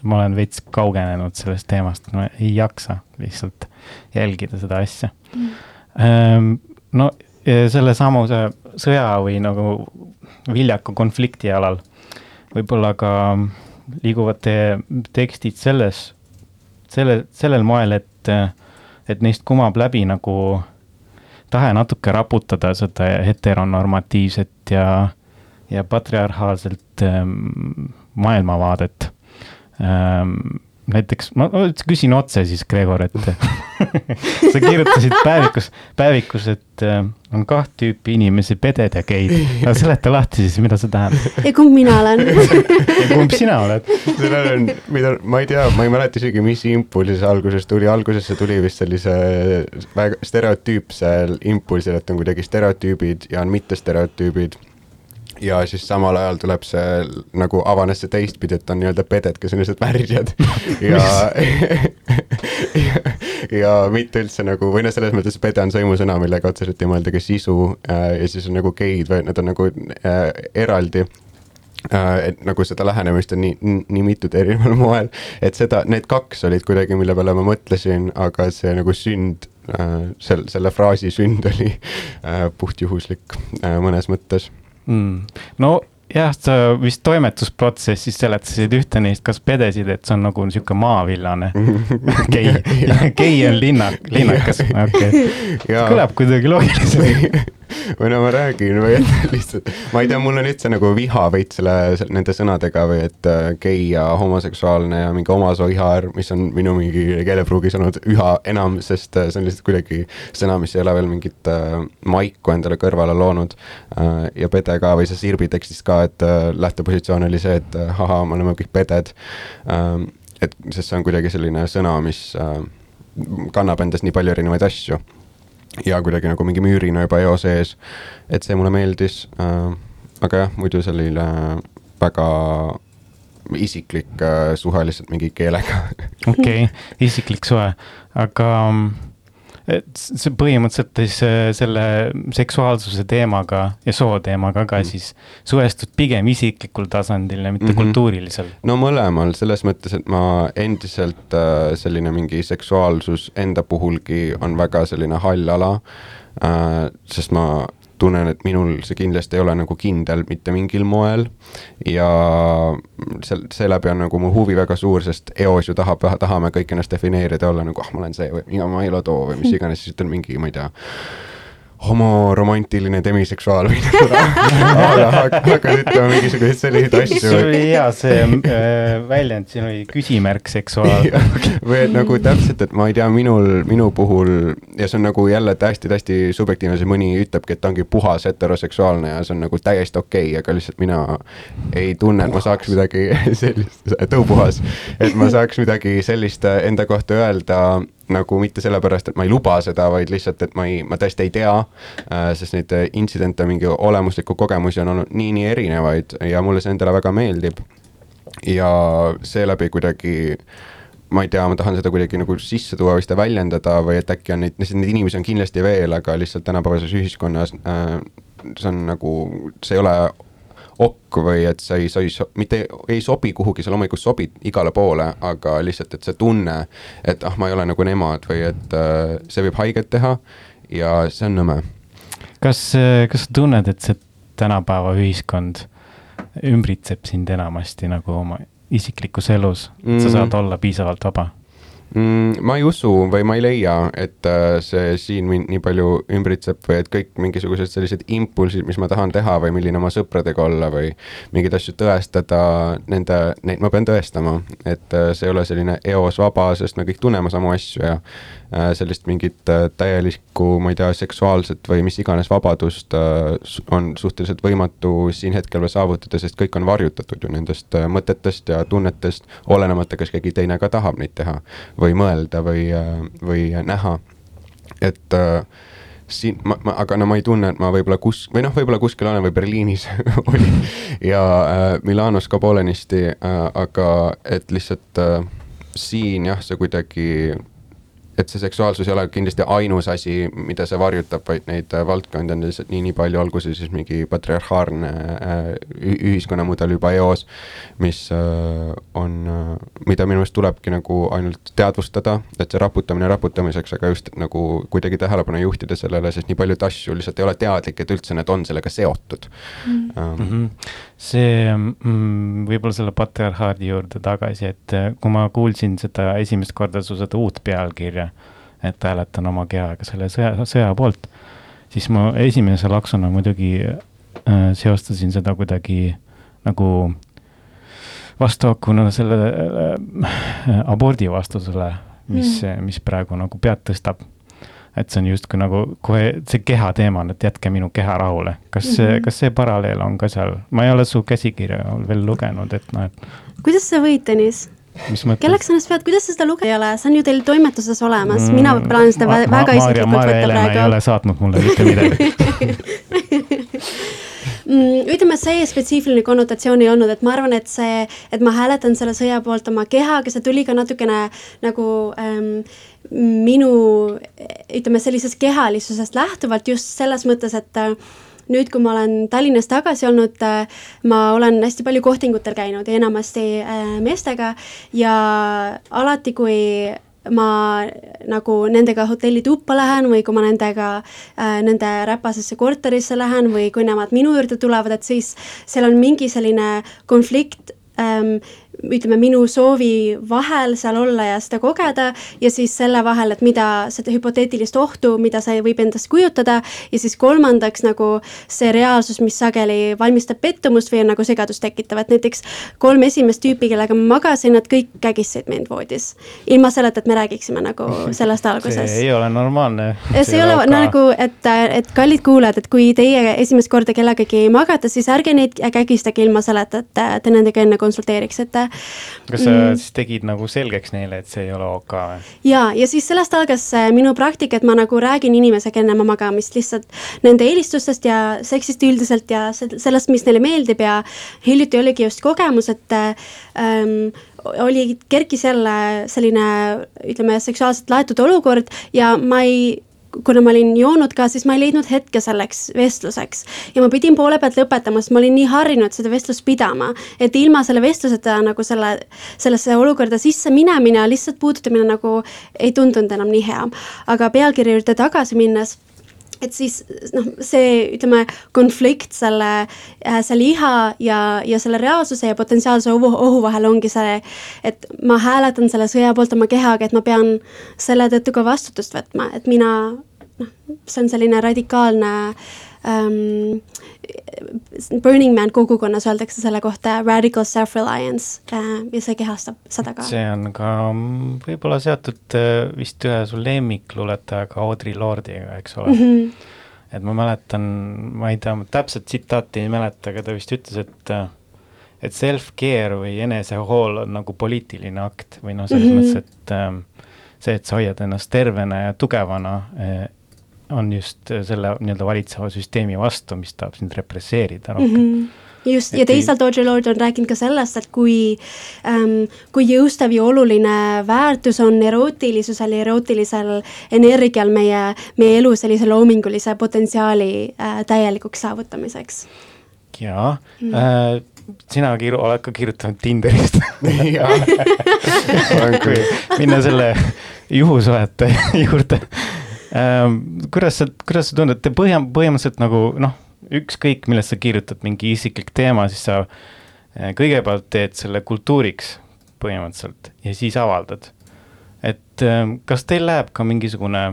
ma olen veits kaugenenud sellest teemast, ma ei jaksa lihtsalt jälgida seda asja mm.. no sellesamuse sõja või nagu viljaka konflikti alal võib-olla ka liiguvad teie tekstid selles, selle, sellel moel, et, et neist kumab läbi nagu tahe natuke raputada seda heteronormatiivset ja, ja patriarhaalselt ähm, maailmavaadet. Ähm, näiteks, ma küsin otse siis, Gregor, et sa kirjutasid päevikus, päevikus, et äh, on kaht tüüpi inimesi, peded ja geid. no seleta lahti siis, mida see tähendab. ja kumb mina olen ja kumb sina oled? sellel on, mida, ma ei tea, ma ei mäleta isegi, mis impulsi see alguses tuli, alguses see tuli vist sellise väga stereotüüpsel impulsil, et on kuidagi stereotüübid ja on mittestereotüübid ja siis samal ajal tuleb see nagu avanes see teistpidi, et on nii-öelda peded, kes on lihtsalt värjad. Ja ja, ja mitte üldse nagu, või noh, selles mõttes pede on sõimusõna, millega otseselt ei mõeldagi sisu äh, ja siis on nagu geid või nad on nagu äh, eraldi äh, et nagu seda lähenemist on nii, nii mitut erineval moel, et seda, need kaks olid kuidagi, mille peale ma mõtlesin, aga see nagu sünd äh,, sel-, selle fraasi sünd oli äh, puhtjuhuslik äh, mõnes mõttes mm.? no jah, sa vist toimetusprotsessis seletasid ühte neist, kas pedesid, et see on nagu niisugune maavillane. Gei, gei on linnak, linnakas, okei. Okay.. kõlab kuidagi loogiliselt või no ma räägin või lihtsalt, ma ei tea, mul on üldse nagu viha veits selle, nende sõnadega või et äh, gei ja homoseksuaalne ja mingi omasooihaar, mis on minu mingi keelepruugis olnud üha enam, sest äh, see on lihtsalt kuidagi sõna, mis ei ole veel mingit äh, maiku endale kõrvale loonud äh,. ja pede ka või see Sirbi tekstis ka, et äh, lähtepositsioon oli see, et äh, ahaa, me oleme kõik peded äh,. et, sest see on kuidagi selline sõna, mis äh, kannab endas nii palju erinevaid asju ja kuidagi nagu mingi müürina juba eo sees. et see mulle meeldis äh,. aga jah, muidu selline väga isiklik äh, suhe lihtsalt mingi keelega okei isiklik suhe, aga et see põhimõtteliselt äh, selle seksuaalsuse teemaga ja soo teemaga ka Mm. siis suhestud pigem isiklikul tasandil ja mitte mm. -hmm. kultuurilisel. no mõlemal, selles mõttes, et ma endiselt äh, selline mingi seksuaalsus enda puhulgi on väga selline hall ala äh,. sest ma tunnen, et minul see kindlasti ei ole nagu kindel mitte mingil moel. ja sel-, seeläbi on nagu mu huvi väga suur, sest eos ju tahab, tahame kõik ennast defineerida, olla nagu, ah, ma olen see või mina, ma ei ole too või mis iganes, siis ütled mingi, ma ei tea homoromantiline demiseksuaal või hakkad ütlema mingisuguseid selliseid asju. sul oli hea see äh, väljend, siin oli küsimärk seksuaal. või et nagu täpselt, et ma ei tea, minul, minu puhul ja see on nagu jälle hästi-hästi subjektiivne, see mõni ütlebki, et ta ongi puhas heteroseksuaalne ja see on nagu täiesti okei okay,, aga lihtsalt mina ei tunne, et ma saaks midagi sellist, tõupuhas, et ma saaks midagi sellist enda kohta öelda nagu mitte sellepärast, et ma ei luba seda, vaid lihtsalt, et ma ei, ma tõesti ei tea äh,. sest neid intsidente, mingi olemuslikku kogemusi on olnud nii, nii erinevaid ja mulle see endale väga meeldib. ja seeläbi kuidagi ma ei tea, ma tahan seda kuidagi nagu sisse tuua või seda väljendada või et äkki on neid, neid inimesi on kindlasti veel, aga lihtsalt tänapäevases ühiskonnas äh, see on nagu, see ei ole okk või et sa ei, sa ei, mitte ei sobi kuhugi, sa loomulikult sobid igale poole, aga lihtsalt, et see tunne, et ah, ma ei ole nagu nemad või et äh, see võib haiget teha ja see on nõme. kas, kas sa tunned, et see tänapäeva ühiskond ümbritseb sind enamasti nagu oma isiklikus elus mm., sa saad olla piisavalt vaba? Mm,? ma ei usu või ma ei leia, et äh, see siin mind nii palju ümbritseb või et kõik mingisugused sellised impulsid, mis ma tahan teha või milline oma sõpradega olla või mingeid asju tõestada, nende, neid ma pean tõestama, et äh, see ei ole selline eos vaba, sest me kõik tunneme samu asju ja äh, sellist mingit täielikku, ma ei tea, seksuaalset või mis iganes vabadust on suhteliselt võimatu siin hetkel veel saavutada, sest kõik on varjutatud ju nendest mõtetest ja tunnetest, olenemata, kas keegi teine ka tahab neid teha või mõelda või, või näha. et äh, siin ma, ma, aga no ma ei tunne, et ma võib-olla kus- või noh, võib-olla kuskil olen või Berliinis oli ja äh, Milanos ka poolenisti äh,, aga et lihtsalt äh, siin jah, see kuidagi et see seksuaalsus ei ole kindlasti ainus asi, mida see varjutab, vaid neid äh, valdkondi on lihtsalt nii, nii palju, olgu see siis mingi patriarhaalne äh, ühiskonnamudel juba eos, mis äh, on, mida minu meelest tulebki nagu ainult teadvustada, et see raputamine raputamiseks, aga just nagu kuidagi tähelepanu juhtida sellele, sest nii paljud asju lihtsalt ei ole teadlik, et üldse need on sellega seotud mm. Mm -hmm. See mm, võib-olla selle patriarhaadi juurde tagasi, et kui ma kuulsin seda esimest korda su seda uut pealkirja, et hääletan oma kehaga selle sõja, sõja poolt, siis ma esimese laksuna muidugi äh, seostasin seda kuidagi nagu vastuhakuna selle äh, abordi vastusele, mis mm., mis praegu nagu pead tõstab. Et see on justkui nagu kohe see keha teema on, et jätke minu keha rahule. kas mm, -hmm. kas see paralleel on ka seal, ma ei ole su käsikirja veel lugenud, et noh, et. kuidas sa võid, Tõnis? Kelleks sa ennast pead, kuidas sa seda lugenud ei ole, see on ju teil toimetuses olemas. Mm,, mina plaanin seda ma, väga ma, isiklikult võtta Helena praegu. ei ole saatnud mulle mitte midagi. Mm, ütleme, see spetsiifiline konnotatsioon ei olnud, et ma arvan, et see, et ma hääletan selle sõja poolt oma kehaga, see tuli ka natukene nagu ähm, minu ütleme sellisest kehalisusest lähtuvalt just selles mõttes, et äh, nüüd, kui ma olen Tallinnas tagasi olnud, ma olen hästi palju kohtingutel käinud ja enamasti äh, meestega. Ja alati, kui ma nagu nendega hotellituppa lähen või kui ma nendega äh, nende räpasesse korterisse lähen või kui nemad minu juurde tulevad, et siis seal on mingi selline konflikt ähm, ütleme, minu soovi vahel seal olla ja seda kogeda ja siis selle vahel, et mida, seda hüpoteetilist ohtu, mida see võib endast kujutada ja siis kolmandaks nagu see reaalsus, mis sageli valmistab pettumust või on nagu segadust tekitav, et näiteks kolm esimest tüüpi, kellega ma magasin, nad kõik kägistasid mind voodis. ilma selleta, et me räägiksime nagu sellest alguses. see ei ole normaalne. see ei ole ka... nagu, et, et kallid kuulajad, et kui teie esimest korda kellegagi magate, siis ärge neid kägistage ilma selleta, et te nendega enne konsulteeriksite kas sa mm. siis tegid nagu selgeks neile, et see ei ole OK või? ja, ja siis sellest algas minu praktika, et ma nagu räägin inimesega enne oma magamist lihtsalt nende eelistustest ja seksist üldiselt ja sellest, mis neile meeldib ja hiljuti oligi just kogemus, et ähm, oli, kerkis jälle selline ütleme, seksuaalselt laetud olukord ja ma ei kuna ma olin joonud ka, siis ma ei leidnud hetke selleks vestluseks. ja ma pidin poole pealt lõpetama, sest ma olin nii harjunud seda vestlust pidama, et ilma selle vestluseta nagu selle, sellesse olukorda sisse minemine lihtsalt puudutamine nagu ei tundunud enam nii hea. aga pealkirja juurde tagasi minnes et siis noh, see ütleme, konflikt selle äh,, selle iha ja, ja selle reaalsuse ja potentsiaalse ohu, ohu vahel ongi see, et ma hääletan selle sõja poolt oma kehaga, et ma pean selle tõttu ka vastutust võtma, et mina noh, see on selline radikaalne ähm, Burning Man kogukonnas öeldakse selle kohta radical self-reliance äh, ja see kehastab seda ka. see on ka mm, võib-olla seotud äh, vist ühe su lemmikluuletajaga Audrey Lordiga, eks ole mm. -hmm. et ma mäletan, ma ei tea, täpset tsitaati ei mäleta, aga ta vist ütles, et äh, et self-care või enesehool on nagu poliitiline akt või noh, selles mm -hmm. mõttes, et see, et sa hoiad ennast tervena ja tugevana on just selle nii-öelda valitseva süsteemi vastu, mis tahab sind represseerida rohkem mm. -hmm just, ja teisalt Audre Lorde on rääkinud ka sellest, et kui ähm,, kui jõustav ja oluline väärtus on erootilisusel ja erootilisel energial meie, meie elu sellise loomingulise potentsiaali äh, täielikuks saavutamiseks. jaa mm. äh, sina kiir-, oled ka kirjutanud Tinderist kui minna selle juhusuhete juurde kuidas sa, kuidas sa tunned, et põhja, põhimõtteliselt nagu noh, ükskõik, millest sa kirjutad, mingi isiklik teema, siis sa eh, kõigepealt teed selle kultuuriks põhimõtteliselt ja siis avaldad. et ehm, kas teil läheb ka mingisugune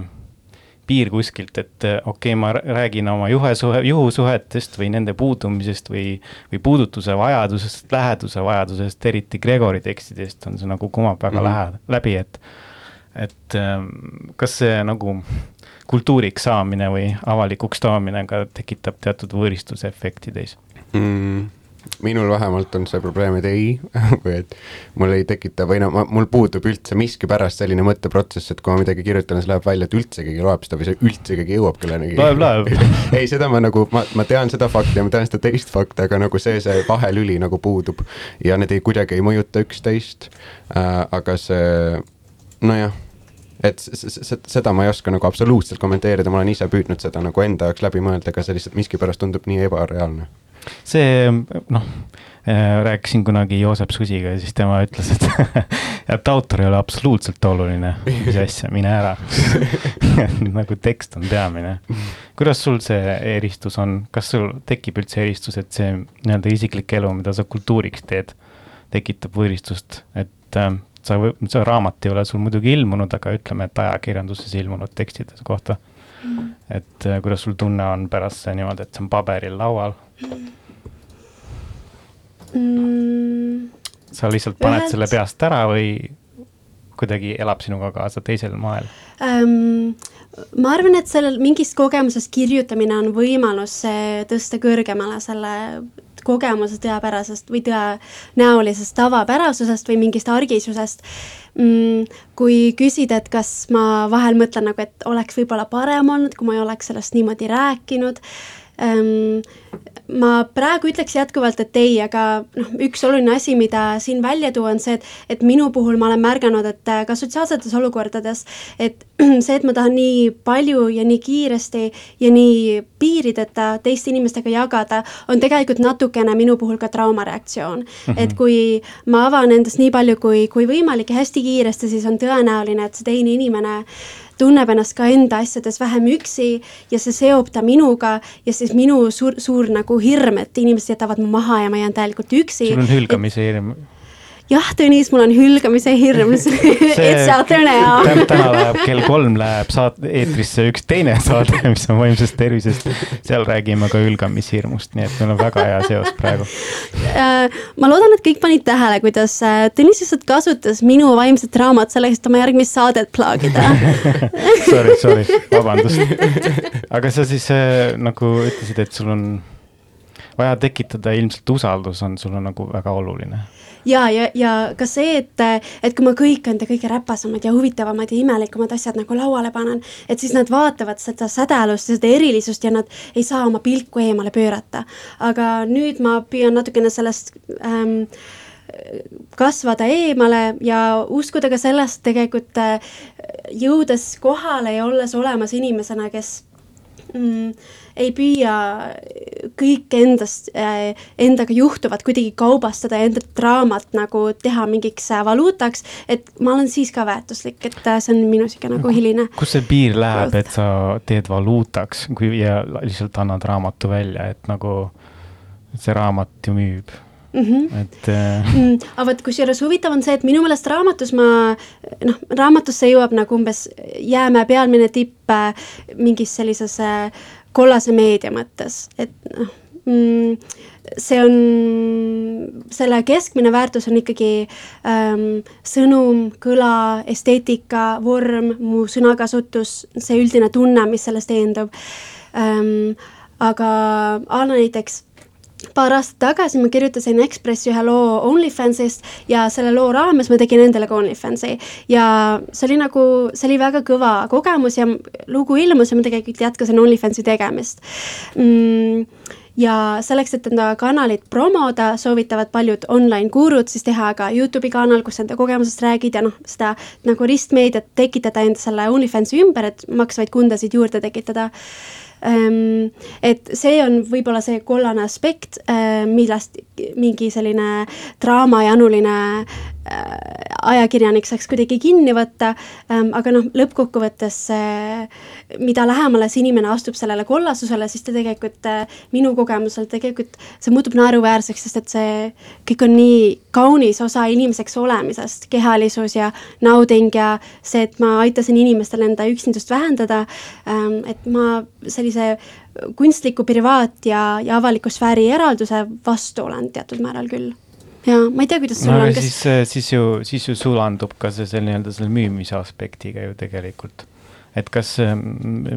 piir kuskilt, et eh, okei okay,, ma räägin oma juhesuhe, juhusuhetest või nende puudumisest või, või puudutuse vajadusest, läheduse vajadusest, eriti Gregori tekstidest on see nagu kumab väga mm -hmm. lähe, läbi, et et ähm, kas see nagu kultuuriks saamine või avalikuks toomine ka tekitab teatud võõristusefekti teis mm,? minul vähemalt on see probleem, et ei või et mul ei tekita või no ma, mul puudub üldse miskipärast selline mõtteprotsess, et kui ma midagi kirjutan, siis läheb välja, et üldse keegi loeb seda või see üldse keegi jõuab kellenegi. loeb, loeb ei, seda ma nagu, ma, ma tean seda fakti ja ma tean seda teist fakti, aga nagu see, see vahelüli nagu puudub ja need ei, kuidagi ei mõjuta üksteist äh,, aga see nojah, et seda ma ei oska nagu absoluutselt kommenteerida, ma olen ise püüdnud seda nagu enda jaoks läbi mõelda, aga see lihtsalt miskipärast tundub nii ebareaalne. see noh, äh, rääkisin kunagi Joosep Susiga ja siis tema ütles, et et autor ei ole absoluutselt oluline, mis asja, mine ära nagu tekst on peamine. kuidas sul see eristus on, kas sul tekib üldse eristus, et see nii-öelda isiklik elu, mida sa kultuuriks teed, tekitab võõristust, et äh, sa, see raamat ei ole sul muidugi ilmunud, aga ütleme, et ajakirjanduses ilmunud tekstide kohta mm.. et äh, kuidas sul tunne on pärast see niimoodi, et see on paberil laual mm.? sa lihtsalt paned Ühed... selle peast ära või kuidagi elab sinuga kaasa teisel moel um,? ma arvan, et sellel mingist kogemusest kirjutamine on võimalus tõsta kõrgemale selle kogemuse tõepärasest või tõenäolisest tavapärasusest või mingist argisusest mm,. kui küsida, et kas ma vahel mõtlen nagu, et oleks võib-olla parem olnud, kui ma ei oleks sellest niimoodi rääkinud ähm, ma praegu ütleks jätkuvalt, et ei, aga noh, üks oluline asi, mida siin välja tuua, on see, et, et minu puhul ma olen märganud, et äh, ka sotsiaalsetes olukordades, et see, et ma tahan nii palju ja nii kiiresti ja nii piirideta teiste inimestega jagada, on tegelikult natukene minu puhul ka traumareaktsioon mm. -hmm. et kui ma avan endast nii palju kui, kui võimalik ja hästi kiiresti, siis on tõenäoline, et see teine inimene tunneb ennast ka enda asjades vähem üksi ja see seob ta minuga ja siis minu suur, suur nagu hirm, et inimesed jätavad mu maha ja ma jään täielikult üksi. sul on hülgamise hirm et jah, Tõnis, mul on hülgamise hirm out there now täna läheb kell kolm läheb saat-, eetrisse üks teine saade, mis on vaimsest tervisest. seal räägime ka hülgamishirmust, nii et meil on väga hea seos praegu. Äh, ma loodan, et kõik panid tähele, kuidas äh, Tõnis lihtsalt kasutas minu vaimset raamat selleks, et oma järgmist saadet plaagida Sorry, sorry, vabandust. aga sa siis äh, nagu ütlesid, et sul on vaja tekitada ilmselt usaldus on sulle nagu väga oluline ja, ja, ja ka see, et, et kui ma kõik enda kõige räpasemad ja huvitavamad ja imelikumad asjad nagu lauale panen, et siis nad vaatavad seda sädelust ja seda erilisust ja nad ei saa oma pilku eemale pöörata. aga nüüd ma püüan natukene sellest ähm, kasvada eemale ja uskuda ka sellest tegelikult äh, jõudes kohale ja olles olemas inimesena, kes mm, ei püüa kõike endast äh,, endaga juhtuvat kuidagi kaubastada ja enda draamat nagu teha mingiks äh, valuutaks, et ma olen siis ka väärtuslik, et äh, see on minu sihuke nagu hiline. kus see piir läheb, et sa teed valuutaks, kui ja lihtsalt annad raamatu välja, et nagu see raamat ju müüb mm. -hmm. et äh.... Mm, aga vot kusjuures huvitav on see, et minu meelest raamatus ma, noh, raamatusse jõuab nagu umbes jäämäe pealmine tipp mingis sellises äh, kollase meedia mõttes, et noh mm, see on, selle keskmine väärtus on ikkagi ähm, sõnum, kõla, esteetika, vorm, mu sõnakasutus, see üldine tunne, mis sellest eendub ähm,. aga a la näiteks paar aastat tagasi ma kirjutasin Ekspressi ühe loo OnlyFansist ja selle loo raames ma tegin endale ka OnlyFansi. ja see oli nagu, see oli väga kõva kogemus ja lugu ilmus ja ma tegelikult jätkasin OnlyFansi tegemist mm ja selleks, et enda kanalit promoda, soovitavad paljud online gurud siis teha ka Youtube'i kanal, kus enda kogemusest räägid ja noh, seda nagu ristmeediat tekitada enda selle OnlyFansi ümber, et maksvaid kundasid juurde tekitada et see on võib-olla see kollane aspekt, eh, millest mingi selline draamajanuline ajakirjanik saaks kuidagi kinni võtta, ehm, aga noh, lõppkokkuvõttes mida lähemale see inimene astub sellele kollasusele, siis ta tegelikult eh, minu kogemusel tegelikult see muutub naeruväärseks, sest et see kõik on nii kaunis osa inimeseks olemisest, kehalisus ja nauding ja see, et ma aitasin inimestel enda üksindust vähendada, ehm, et ma sellise kunstliku privaat- ja, ja avaliku sfääri eralduse vastu olen teatud määral küll ja ma ei tea, kuidas sul no, on, kas siis, siis ju, siis ju sulandub ka see selle nii-öelda selle müümise aspektiga ju tegelikult. et kas,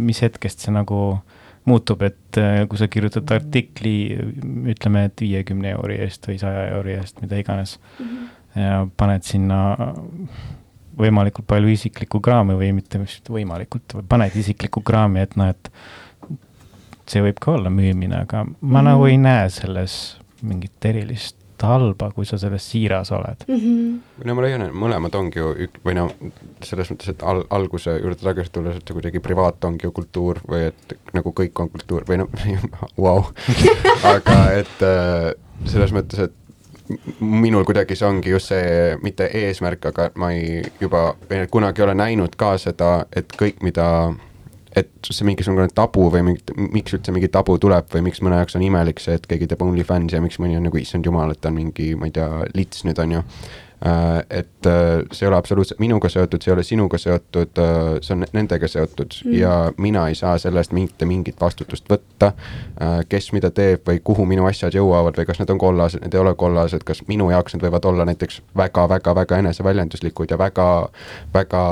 mis hetkest see nagu muutub, et äh, kui sa kirjutad artikli, ütleme, et viiekümne euri eest või saja euri eest, mida iganes mm, -hmm. ja paned sinna võimalikult palju isiklikku kraami või mitte võimalikult, paned isiklikku kraami, et noh, et see võib ka olla müümine, aga ma mm -hmm. nagu ei näe selles mingit erilist halba, kui sa selles siiras oled mm. -hmm. no ma leian, et mõlemad ongi ju ük-, või no selles mõttes, et al-, alguse juurde tagasi tulles, et see kuidagi privaat ongi ju kultuur või et nagu kõik on kultuur või noh, vau, aga et äh, selles mõttes, et minul kuidagi see ongi just see, mitte eesmärk, aga ma ei juba, kunagi ei ole näinud ka seda, et kõik, mida et see mingisugune tabu või mingi, miks üldse mingi tabu tuleb või miks mõne jaoks on imelik see, et keegi teeb OnlyFansi ja miks mõni on nagu issand jumal, et ta on mingi, ma ei tea, lits nüüd on ju. Äh, et äh, see ei ole absoluutselt minuga seotud, see ei ole sinuga seotud, äh, see on nendega seotud mm. ja mina ei saa selle eest mitte mingit vastutust võtta. kes mida teeb või kuhu minu asjad jõuavad või kas need on kollased, need ei ole kollased, kas minu jaoks need võivad olla näiteks väga-väga-väga eneseväljenduslikud ja väga, väga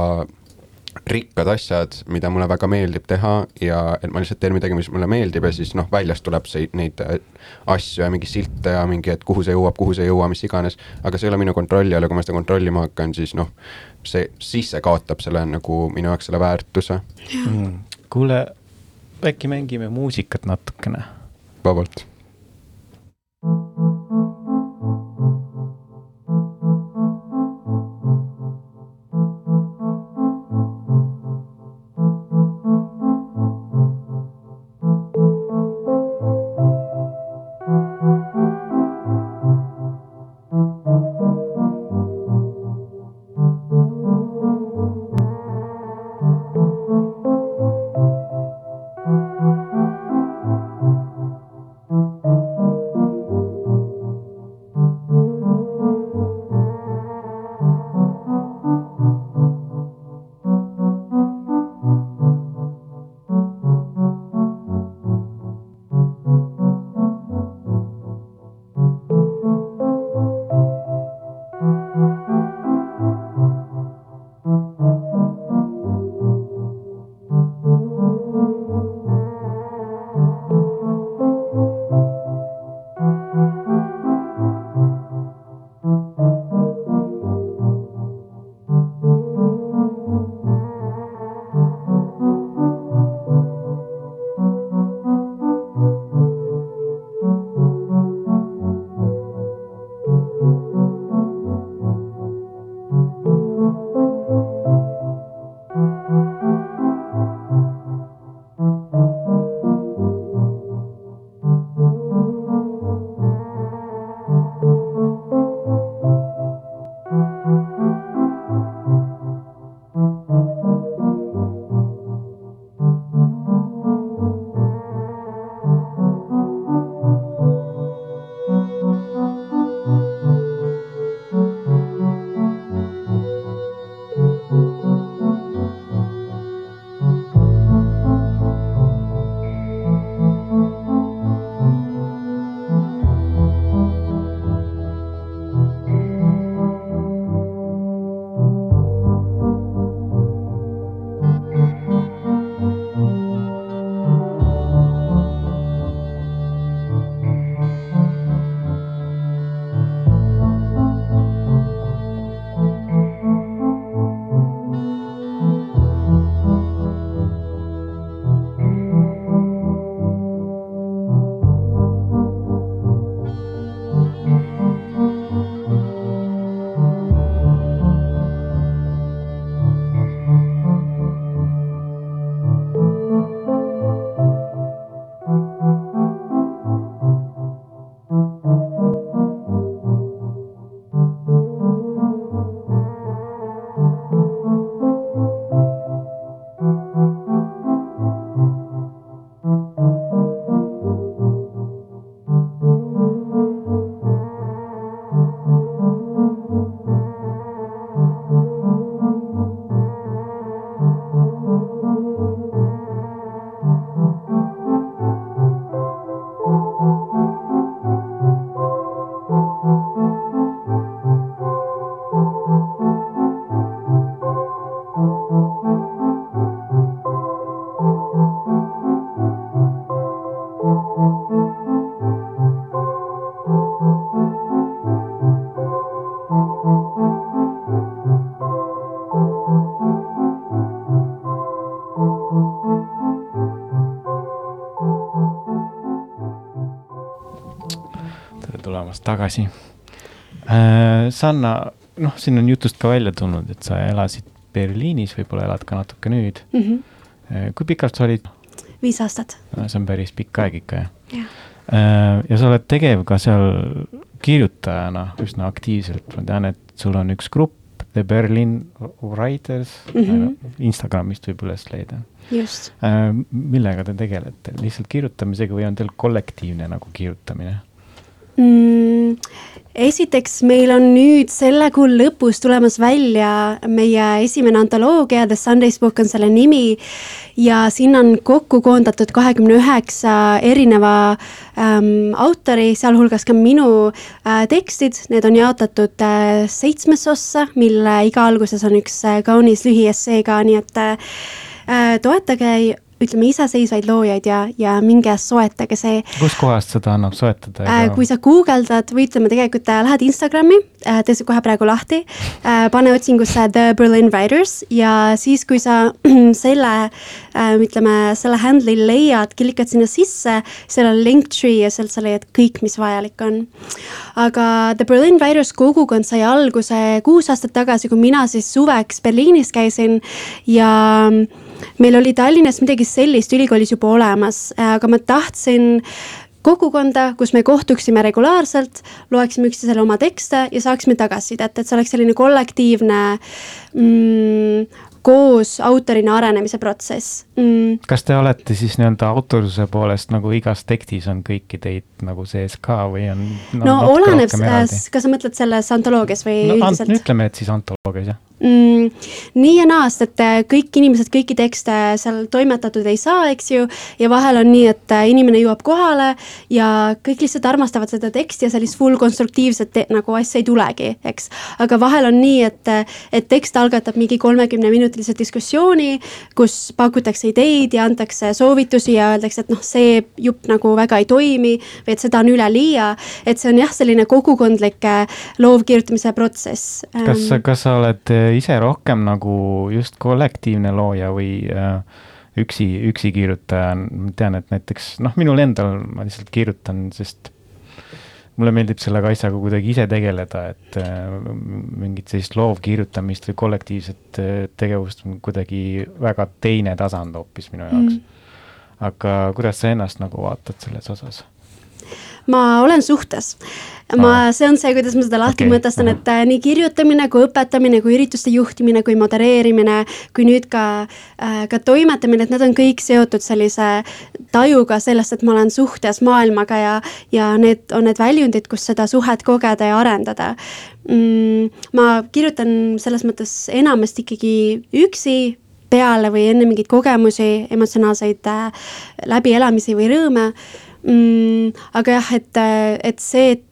rikkad asjad, mida mulle väga meeldib teha ja et ma lihtsalt teen midagi, mis mulle meeldib ja siis noh, väljast tuleb see, neid äh, asju ja mingi silte ja mingi, et kuhu see jõuab, kuhu see ei jõua, mis iganes. aga see ei ole minu kontrolli all ja kui ma seda kontrollima hakkan, siis noh, see, siis see kaotab selle nagu minu jaoks selle väärtuse mm.. kuule, äkki mängime muusikat natukene? vabalt thank you tulemast tagasi äh,. Sanna, noh, siin on jutust ka välja tulnud, et sa elasid Berliinis, võib-olla elad ka natuke nüüd mm. -hmm. kui pikalt sa olid? viis aastat. see on päris pikk aeg ikka, jah äh,. ja sa oled tegev ka seal kirjutajana üsna aktiivselt, ma tean, et sul on üks grupp, The Berlin Writers mm, Mhm. Instagramist võib üles leida just. millega te tegelete, lihtsalt kirjutamisega või on teil kollektiivne nagu kirjutamine? Mm,? esiteks, meil on nüüd selle kuu lõpus tulemas välja meie esimene antoloogia, The Sundays Book on selle nimi. ja sinna on kokku koondatud kahekümne üheksa erineva ähm, autori, sealhulgas ka minu äh, tekstid, need on jaotatud äh, seitsmesse ossa, mille iga alguses on üks äh, kaunis lühiessee ka, nii et äh, toetage ütleme iseseisvaid loojaid ja, ja minge soetage see kuskohast seda annab soetada Äh, kui sa guugeldad või ütleme tegelikult äh, lähed Instagrami äh,, tee see kohe praegu lahti äh,, pane otsingusse The Berlin Writers ja siis, kui sa selle äh,, ütleme selle handle'i leiad, klikad sinna sisse, seal on linktree ja sealt sa leiad kõik, mis vajalik on. aga The Berlin Writers kogukond sai alguse kuus aastat tagasi, kui mina siis suveks Berliinis käisin ja meil oli Tallinnas midagi sellist ülikoolis juba olemas, aga ma tahtsin kogukonda, kus me kohtuksime regulaarselt, loeksime üksteisele oma tekste ja saaksime tagasisidet, et see oleks selline kollektiivne mm, koos autorina arenemise protsess mm,. kas te olete siis nii-öelda autorluse poolest nagu igas tekstis on kõiki teid nagu sees ka või on no, no oleneb, kas sa mõtled selles antoloogias või no, üldiselt? ütleme, et siis antoloogias jah mm, nii ja naa, sest et äh, kõik inimesed kõiki tekste seal toimetatud ei saa, eks ju, ja vahel on nii, et äh, inimene jõuab kohale ja kõik lihtsalt armastavad seda teksti ja sellist full konstruktiivset te- nagu asja ei tulegi, eks. aga vahel on nii, et, et tekst algatab mingi kolmekümneminutilise diskussiooni, kus pakutakse ideid ja antakse soovitusi ja öeldakse, et noh, see jupp nagu väga ei toimi või et seda on üleliia, et see on jah, selline kogukondlik äh, loovkirjutamise protsess kas Ähm,, kas sa oled äh, ise rohkem nagu just kollektiivne looja või äh, üksi, üksi kirjutaja, ma tean, et näiteks noh, minul endal ma lihtsalt kirjutan, sest mulle meeldib selle asjaga kuidagi ise tegeleda, et äh, mingit sellist loovkirjutamist või kollektiivset äh, tegevust on kuidagi väga teine tasand hoopis minu jaoks mm.. aga kuidas sa ennast nagu vaatad selles osas? Ma olen suhtes. ma, see on see, kuidas ma seda lahti okay. mõtestan, et äh, nii kirjutamine kui õpetamine kui ürituste juhtimine kui modereerimine kui nüüd ka äh,, ka toimetamine, et need on kõik seotud sellise tajuga sellest, et ma olen suhtes maailmaga ja, ja need on need väljundid, kus seda suhet kogeda ja arendada mm,. ma kirjutan selles mõttes enamasti ikkagi üksi peale või enne mingeid kogemusi, emotsionaalseid äh, läbielamisi või rõõme mm,. aga jah, et, et see, et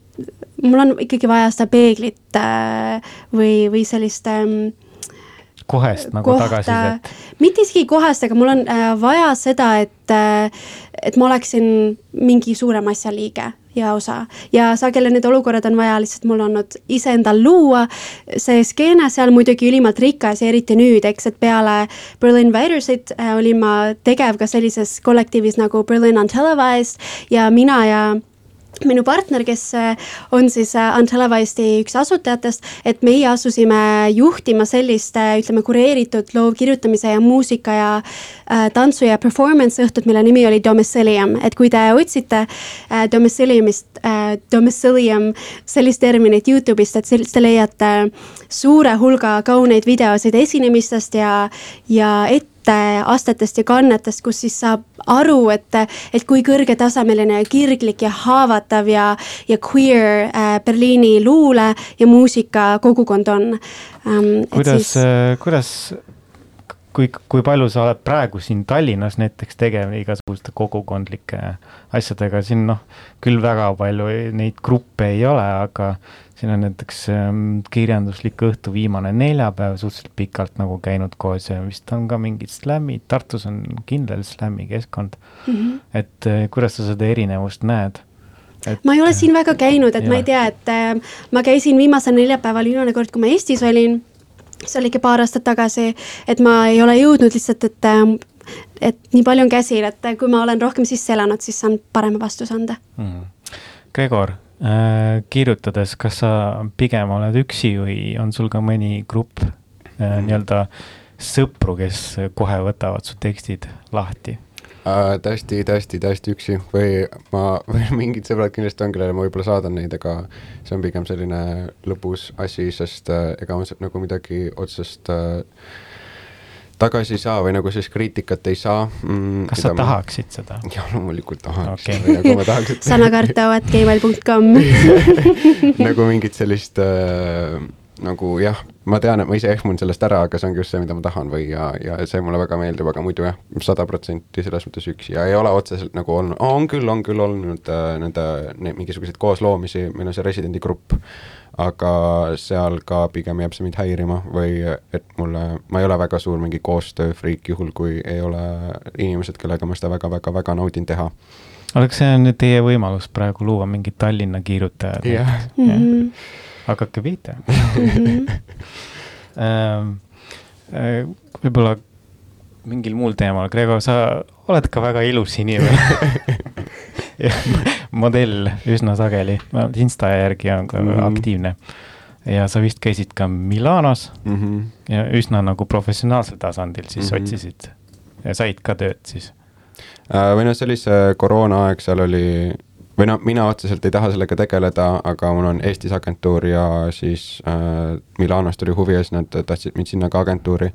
mul on ikkagi vaja seda peeglit äh, või, või sellist ähm, kohest nagu tagasisidet. mitte isegi kohest, aga mul on äh, vaja seda, et äh,, et ma oleksin mingi suurema asja liige ja osa ja sageli need olukorrad on vaja lihtsalt mul olnud iseendal luua. see skeene seal muidugi ülimalt rikas ja eriti nüüd, eks, et peale Berlin Writersit äh, olin ma tegev ka sellises kollektiivis nagu Berlin Untelevised ja mina ja minu partner, kes äh, on siis äh, Untelevised'i üks asutajatest, et meie asusime juhtima sellist, äh, ütleme, kureeritud loovkirjutamise ja muusika ja äh, tantsu ja performance õhtut, mille nimi oli Domicilium, et kui te otsite äh, Domiciliumist äh,, Domicilium sellist terminit Youtube'ist, et te leiate suure hulga kauneid videosid esinemistest ja, ja ette astetest ja kannetest, kus siis saab aru, et, et kui kõrgetasemeline ja kirglik ja haavatav ja, ja queer äh, Berliini luule ja muusika kogukond on ähm,. kuidas siis..., kuidas, kui, kui palju sa oled praegu siin Tallinnas näiteks tegev igasuguste kogukondlike asjadega, siin noh, küll väga palju neid gruppe ei ole, aga siin on näiteks ähm, kirjanduslik õhtu viimane neljapäev suhteliselt pikalt nagu käinud koos ja vist on ka mingid slämmid, Tartus on kindel slämmi keskkond mm. -hmm. et äh, kuidas sa seda erinevust näed? Et... ma ei ole siin väga käinud, et ja. ma ei tea, et äh, ma käisin viimasel neljapäeval viimane kord, kui ma Eestis olin, see oli ikka paar aastat tagasi, et ma ei ole jõudnud lihtsalt, et äh, et nii palju on käsil, et kui ma olen rohkem sisse elanud, siis saan parema vastuse anda mm.. Gregor, äh, kirjutades, kas sa pigem oled üksi või on sul ka mõni grupp äh, nii-öelda sõpru, kes kohe võtavad su tekstid lahti? äh,. täiesti, täiesti, täiesti üksi või ma, või mingid sõbrad kindlasti on, kellele ma võib-olla saadan neid, aga see on pigem selline lõbus asi, sest äh, ega ma nagu midagi otsest äh, tagasi ei saa või nagu sellist kriitikat ei saa mm,. kas sa? tahaksid seda? jah, loomulikult tahaks Okei. okay. nagu ma tahaks, et sanakartau.gmail.com nagu mingit sellist äh, nagu jah, ma tean, et ma ise ehmun sellest ära, aga see ongi just see, mida ma tahan või ja, ja see mulle väga meeldib, aga muidu jah, sada protsenti selles mõttes üksi ja ei ole otseselt nagu olnud, on küll, on küll olnud äh, nende neid mingisuguseid koosloomisi, meil on see residendi grupp, aga seal ka pigem jääb see mind häirima või et mulle, ma ei ole väga suur mingi koostööfriik, juhul kui ei ole inimesed, kellega ma seda väga-väga-väga naudin teha. oleks see nüüd teie võimalus praegu luua mingid Tallinna kiirutajad Jah. Mhm. Hakake pihta Ähm, äh, võib-olla mingil muul teemal, Gregor, sa oled ka väga ilus inimene modell üsna sageli, Insta järgi on ka Mhm. mm. aktiivne. ja sa vist käisid ka Milanos Mm -hmm. ja üsna nagu professionaalsel tasandil siis mm Mhm. -hmm. otsisid ja said ka tööd siis. Äh, või noh, see oli see koroonaaeg, seal oli, või noh, mina otseselt ei taha sellega tegeleda, aga mul on Eestis agentuur ja siis äh, Milanost oli huvi ja siis nad tahtsid mind sinna ka agentuuri.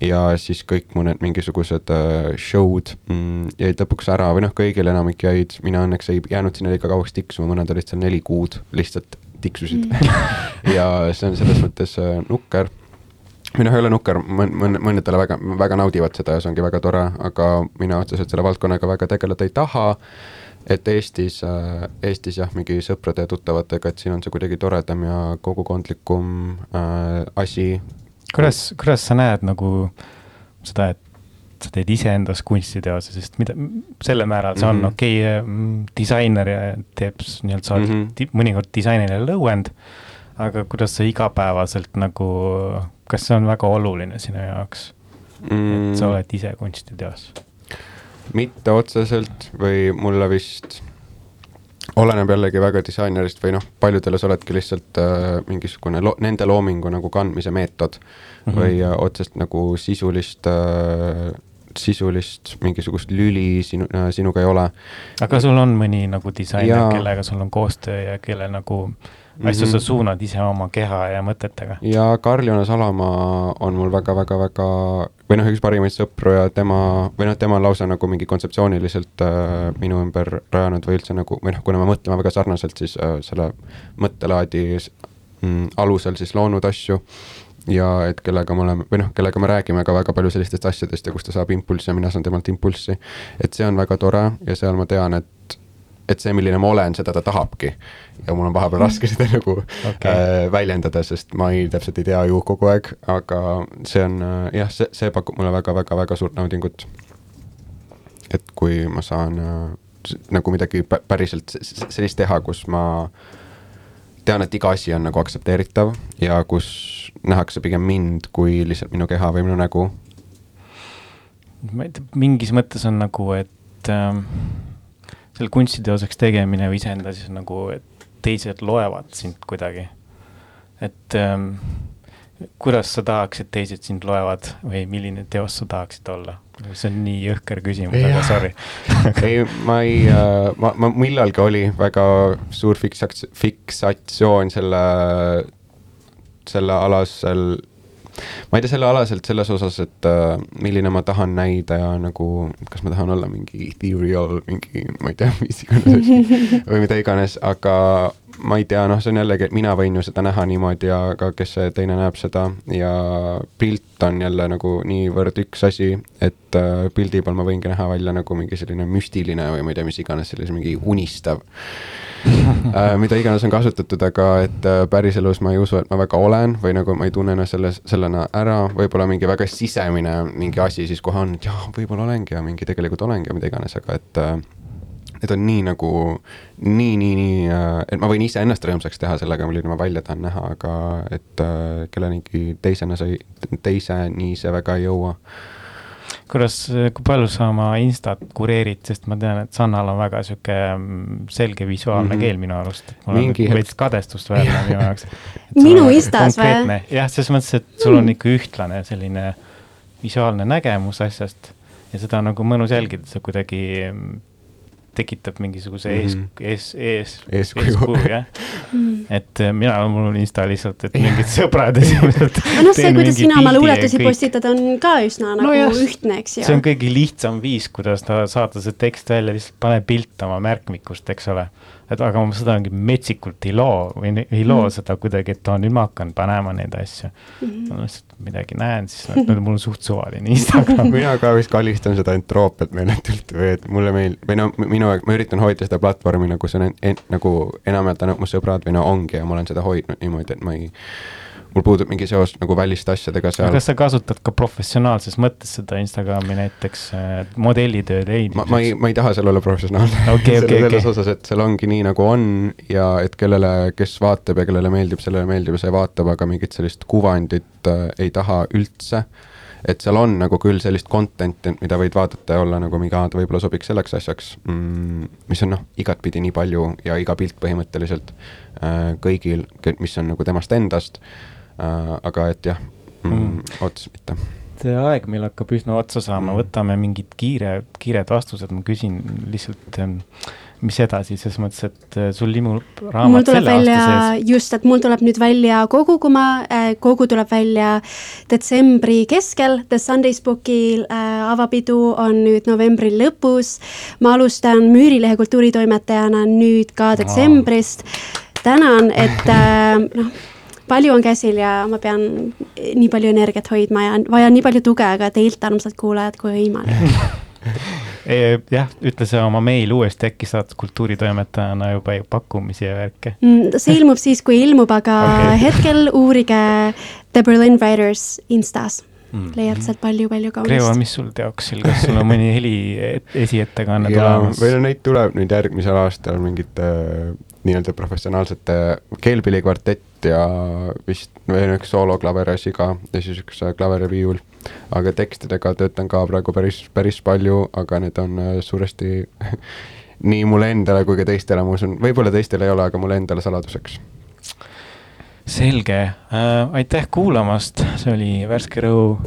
ja siis kõik mu need mingisugused äh, show'd mm, jäid lõpuks ära või noh, kõigil enamik jäid, mina õnneks ei jäänud sinna liiga kauaks tiksuma, mõned olid seal neli kuud lihtsalt tiksusid ja see on selles mõttes äh, nukker või noh, ei ole nukker, mõn-, mõn-, mõnedele väga, väga naudivad seda ja see ongi väga tore, aga mina otseselt selle valdkonnaga väga tegeleda ei taha. Et Eestis, Eestis jah, mingi sõprade ja tuttavatega, et siin on see kuidagi toredam ja kogukondlikum äh, asi. kuidas, kuidas sa näed nagu seda, et sa teed iseendas kunstiteose, sest mida, sellel määral see on Mhm. okei okay,, disainer ja teeb nii-öelda, sa oled mm. -hmm. mõnikord disainerile lõuend, aga kuidas sa igapäevaselt nagu, kas see on väga oluline sinu jaoks mm., et sa oled ise kunstiteos? Mitte otseselt või mulle vist oleneb jällegi väga disainerist või noh, paljudele sa oledki lihtsalt äh, mingisugune lo nende loomingu nagu kandmise meetod mm -hmm. või äh, otsest nagu sisulist äh, sisulist mingisugust lüli sinu äh,, sinuga ei ole. aga sul on mõni nagu disainer Jaa., kellega sul on koostöö ja kelle nagu asju Mhm. sa suunad ise oma keha ja mõtetega? ja Karl-Jonas Alamaa on mul väga-väga-väga või noh, üks parimaid sõpru ja tema või noh, tema on lausa nagu mingi kontseptsiooniliselt äh, minu ümber rajanud või üldse nagu või noh, kuna me mõtleme väga sarnaselt, siis äh, selle mõttelaadi mm, alusel siis loonud asju ja et kellega me oleme või noh, kellega me räägime ka väga palju sellistest asjadest ja kust ta saab impulssi ja mina saan temalt impulssi. et see on väga tore ja seal ma tean, et et see, milline ma olen, seda ta tahabki. ja mul on vahepeal raske seda nagu okay. äh, väljendada, sest ma ei, täpselt ei tea ju kogu aeg, aga see on äh, jah, see, see pakub mulle väga-väga-väga suurt naudingut. et kui ma saan äh, nagu midagi pä- päriselt sellist teha, kus ma tean, et iga asi on nagu aktsepteeritav ja kus nähakse pigem mind kui lihtsalt minu keha või minu nägu. mingis mõttes on nagu, et ähm, selle kunstiteoseks tegemine või iseenda siis nagu, et teised loevad sind kuidagi. et ähm, kuidas sa tahaks, et teised sind loevad või milline teos sa tahaksid olla? see on nii jõhker küsimus, aga sorry. ei, ma ei, ma, ma millalgi oli väga suur fiksats-, fiksatsioon selle, selle alasel, ma ei tea, selle alaselt selles osas, et äh, milline ma tahan näida ja nagu, kas ma tahan olla mingi ethereal, mingi, ma ei tea, mis iganes asi või mida iganes, aga ma ei tea, noh, see on jällegi, et mina võin ju seda näha niimoodi ja ka kes see teine näeb seda? Ja pilt on jälle nagu niivõrd üks asi, et äh, pildi peal ma võingi näha välja nagu mingi selline müstiline või ma ei tea, mis iganes, sellise mingi unistav äh,, mida iganes on kasutatud, aga et äh, päriselus ma ei usu, et ma väga olen või nagu ma ei tunne ennast selles, sellena ära, võib-olla mingi väga sisemine mingi asi siis kohe on, et jah, võib-olla olengi ja mingi tegelikult olengi ja mida iganes, aga et äh, need on nii nagu nii, nii, nii, et ma võin iseennast rõõmsaks teha sellega, milline ma välja tahan näha, aga et äh, kellelegi teisena see, teiseni see väga ei jõua. kuidas, kui palju sa oma Instat kureerid, sest ma tean, et Sannal on väga sihuke mm, selge visuaalne mm. -hmm. keel minu arust. mul on Mingi hetk- veits kadestust väärne minu jaoks. Minu Instas või?? jah, selles mõttes, et sul on ikka ühtlane selline visuaalne nägemus asjast ja seda on nagu mõnus jälgida, see kuidagi mm, tekitab mingisuguse ees Mhm., ees, ees, Eeskuju. jah. et äh, mina, mul on Insta lihtsalt, et mingid sõbrad esimesed. noh, see, kuidas sina oma luuletusi postitad, on ka üsna nagu Nojah, ühtne, eks ju. see on kõige lihtsam viis, kuidas ta saada see tekst välja, lihtsalt pane pilt oma märkmikust, eks ole. Et aga ma seda mingi metsikult ei loo või ei loo mm. seda kuidagi, et oo, nüüd ma hakkan panema neid asju mm. -hmm. ma lihtsalt midagi näen, siis noh, mul on suht suvaline Instagram. mina ka vist kallistan seda entroopiat meeletult või et mulle meeldib, või no minu, ma üritan hoida seda platvormi nagu see on en, en, nagu enamjaolt ainult mu sõbrad või no ongi ja ma olen seda hoidnud niimoodi, et ma ei, mul puudub mingi seos nagu väliste asjadega seal. kas sa kasutad ka professionaalses mõttes seda Instagrami näiteks äh, modellitöö leidmiseks? ma, ma ei, ma ei taha seal olla professionaalne Selle- okei, selles okei. osas, et seal ongi nii nagu on ja et kellele, kes vaatab ja kellele meeldib, sellele meeldib ja see vaatab, aga mingit sellist kuvandit äh, ei taha üldse. et seal on nagu küll sellist content'i, mida võid vaadata ja olla nagu mingi, aa, ta võib-olla sobiks selleks asjaks mm,, mis on noh, igatpidi nii palju ja iga pilt põhimõtteliselt äh, kõigil, mis on nagu temast endast äh,. Aga et jah mm, Mm. otseselt mitte see aeg meil hakkab üsna otsa saama, Mm. võtame mingid kiire, kiired vastused, ma küsin lihtsalt, mis edasi, selles mõttes, et äh, sul mul raamat tuleb selle välja aasta sees., just, et mul tuleb nüüd välja Kogukuma, kogu tuleb välja detsembri keskel, The Sundays Booki äh, avapidu on nüüd novembri lõpus. ma alustan Müürilehe kultuuritoimetajana nüüd ka detsembrist. tänan, et äh, noh, palju on käsil ja ma pean nii palju energiat hoidma ja vajan nii palju tuge ka teilt, armsad kuulajad, kui võimalik. Eh, jah, ütle see oma meil uuesti, äkki saad kultuuritoimetajana juba ju pakkumisi ja värke. Mm, see ilmub siis, kui ilmub, aga okay. hetkel uurige The Berlin Writers Instas Mm. leiad sealt palju-palju kaunist. mis sul teoksil, kas sul on mõni heli et- esiettekanne tulemas? või no neid tuleb nüüd järgmisel aastal mingite äh, nii-öelda professionaalsete keelpillikvartett ja vist veel üks sooloklaveriasi ka ja siis üks äh, klaver ja viiul. aga tekstidega töötan ka praegu päris, päris palju, aga need on äh, suuresti nii mulle endale kui ka teistele, ma usun, võib-olla teistele ei ole, aga mulle endale saladuseks. selge. Äh,, aitäh kuulamast, see oli Värske Rõu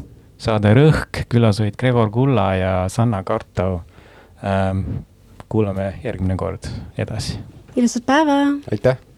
saade Rõhk, külas olid Gregor Kulla ja Sanna Kartau ähm,. kuulame järgmine kord edasi. Ilusat päeva! Aitäh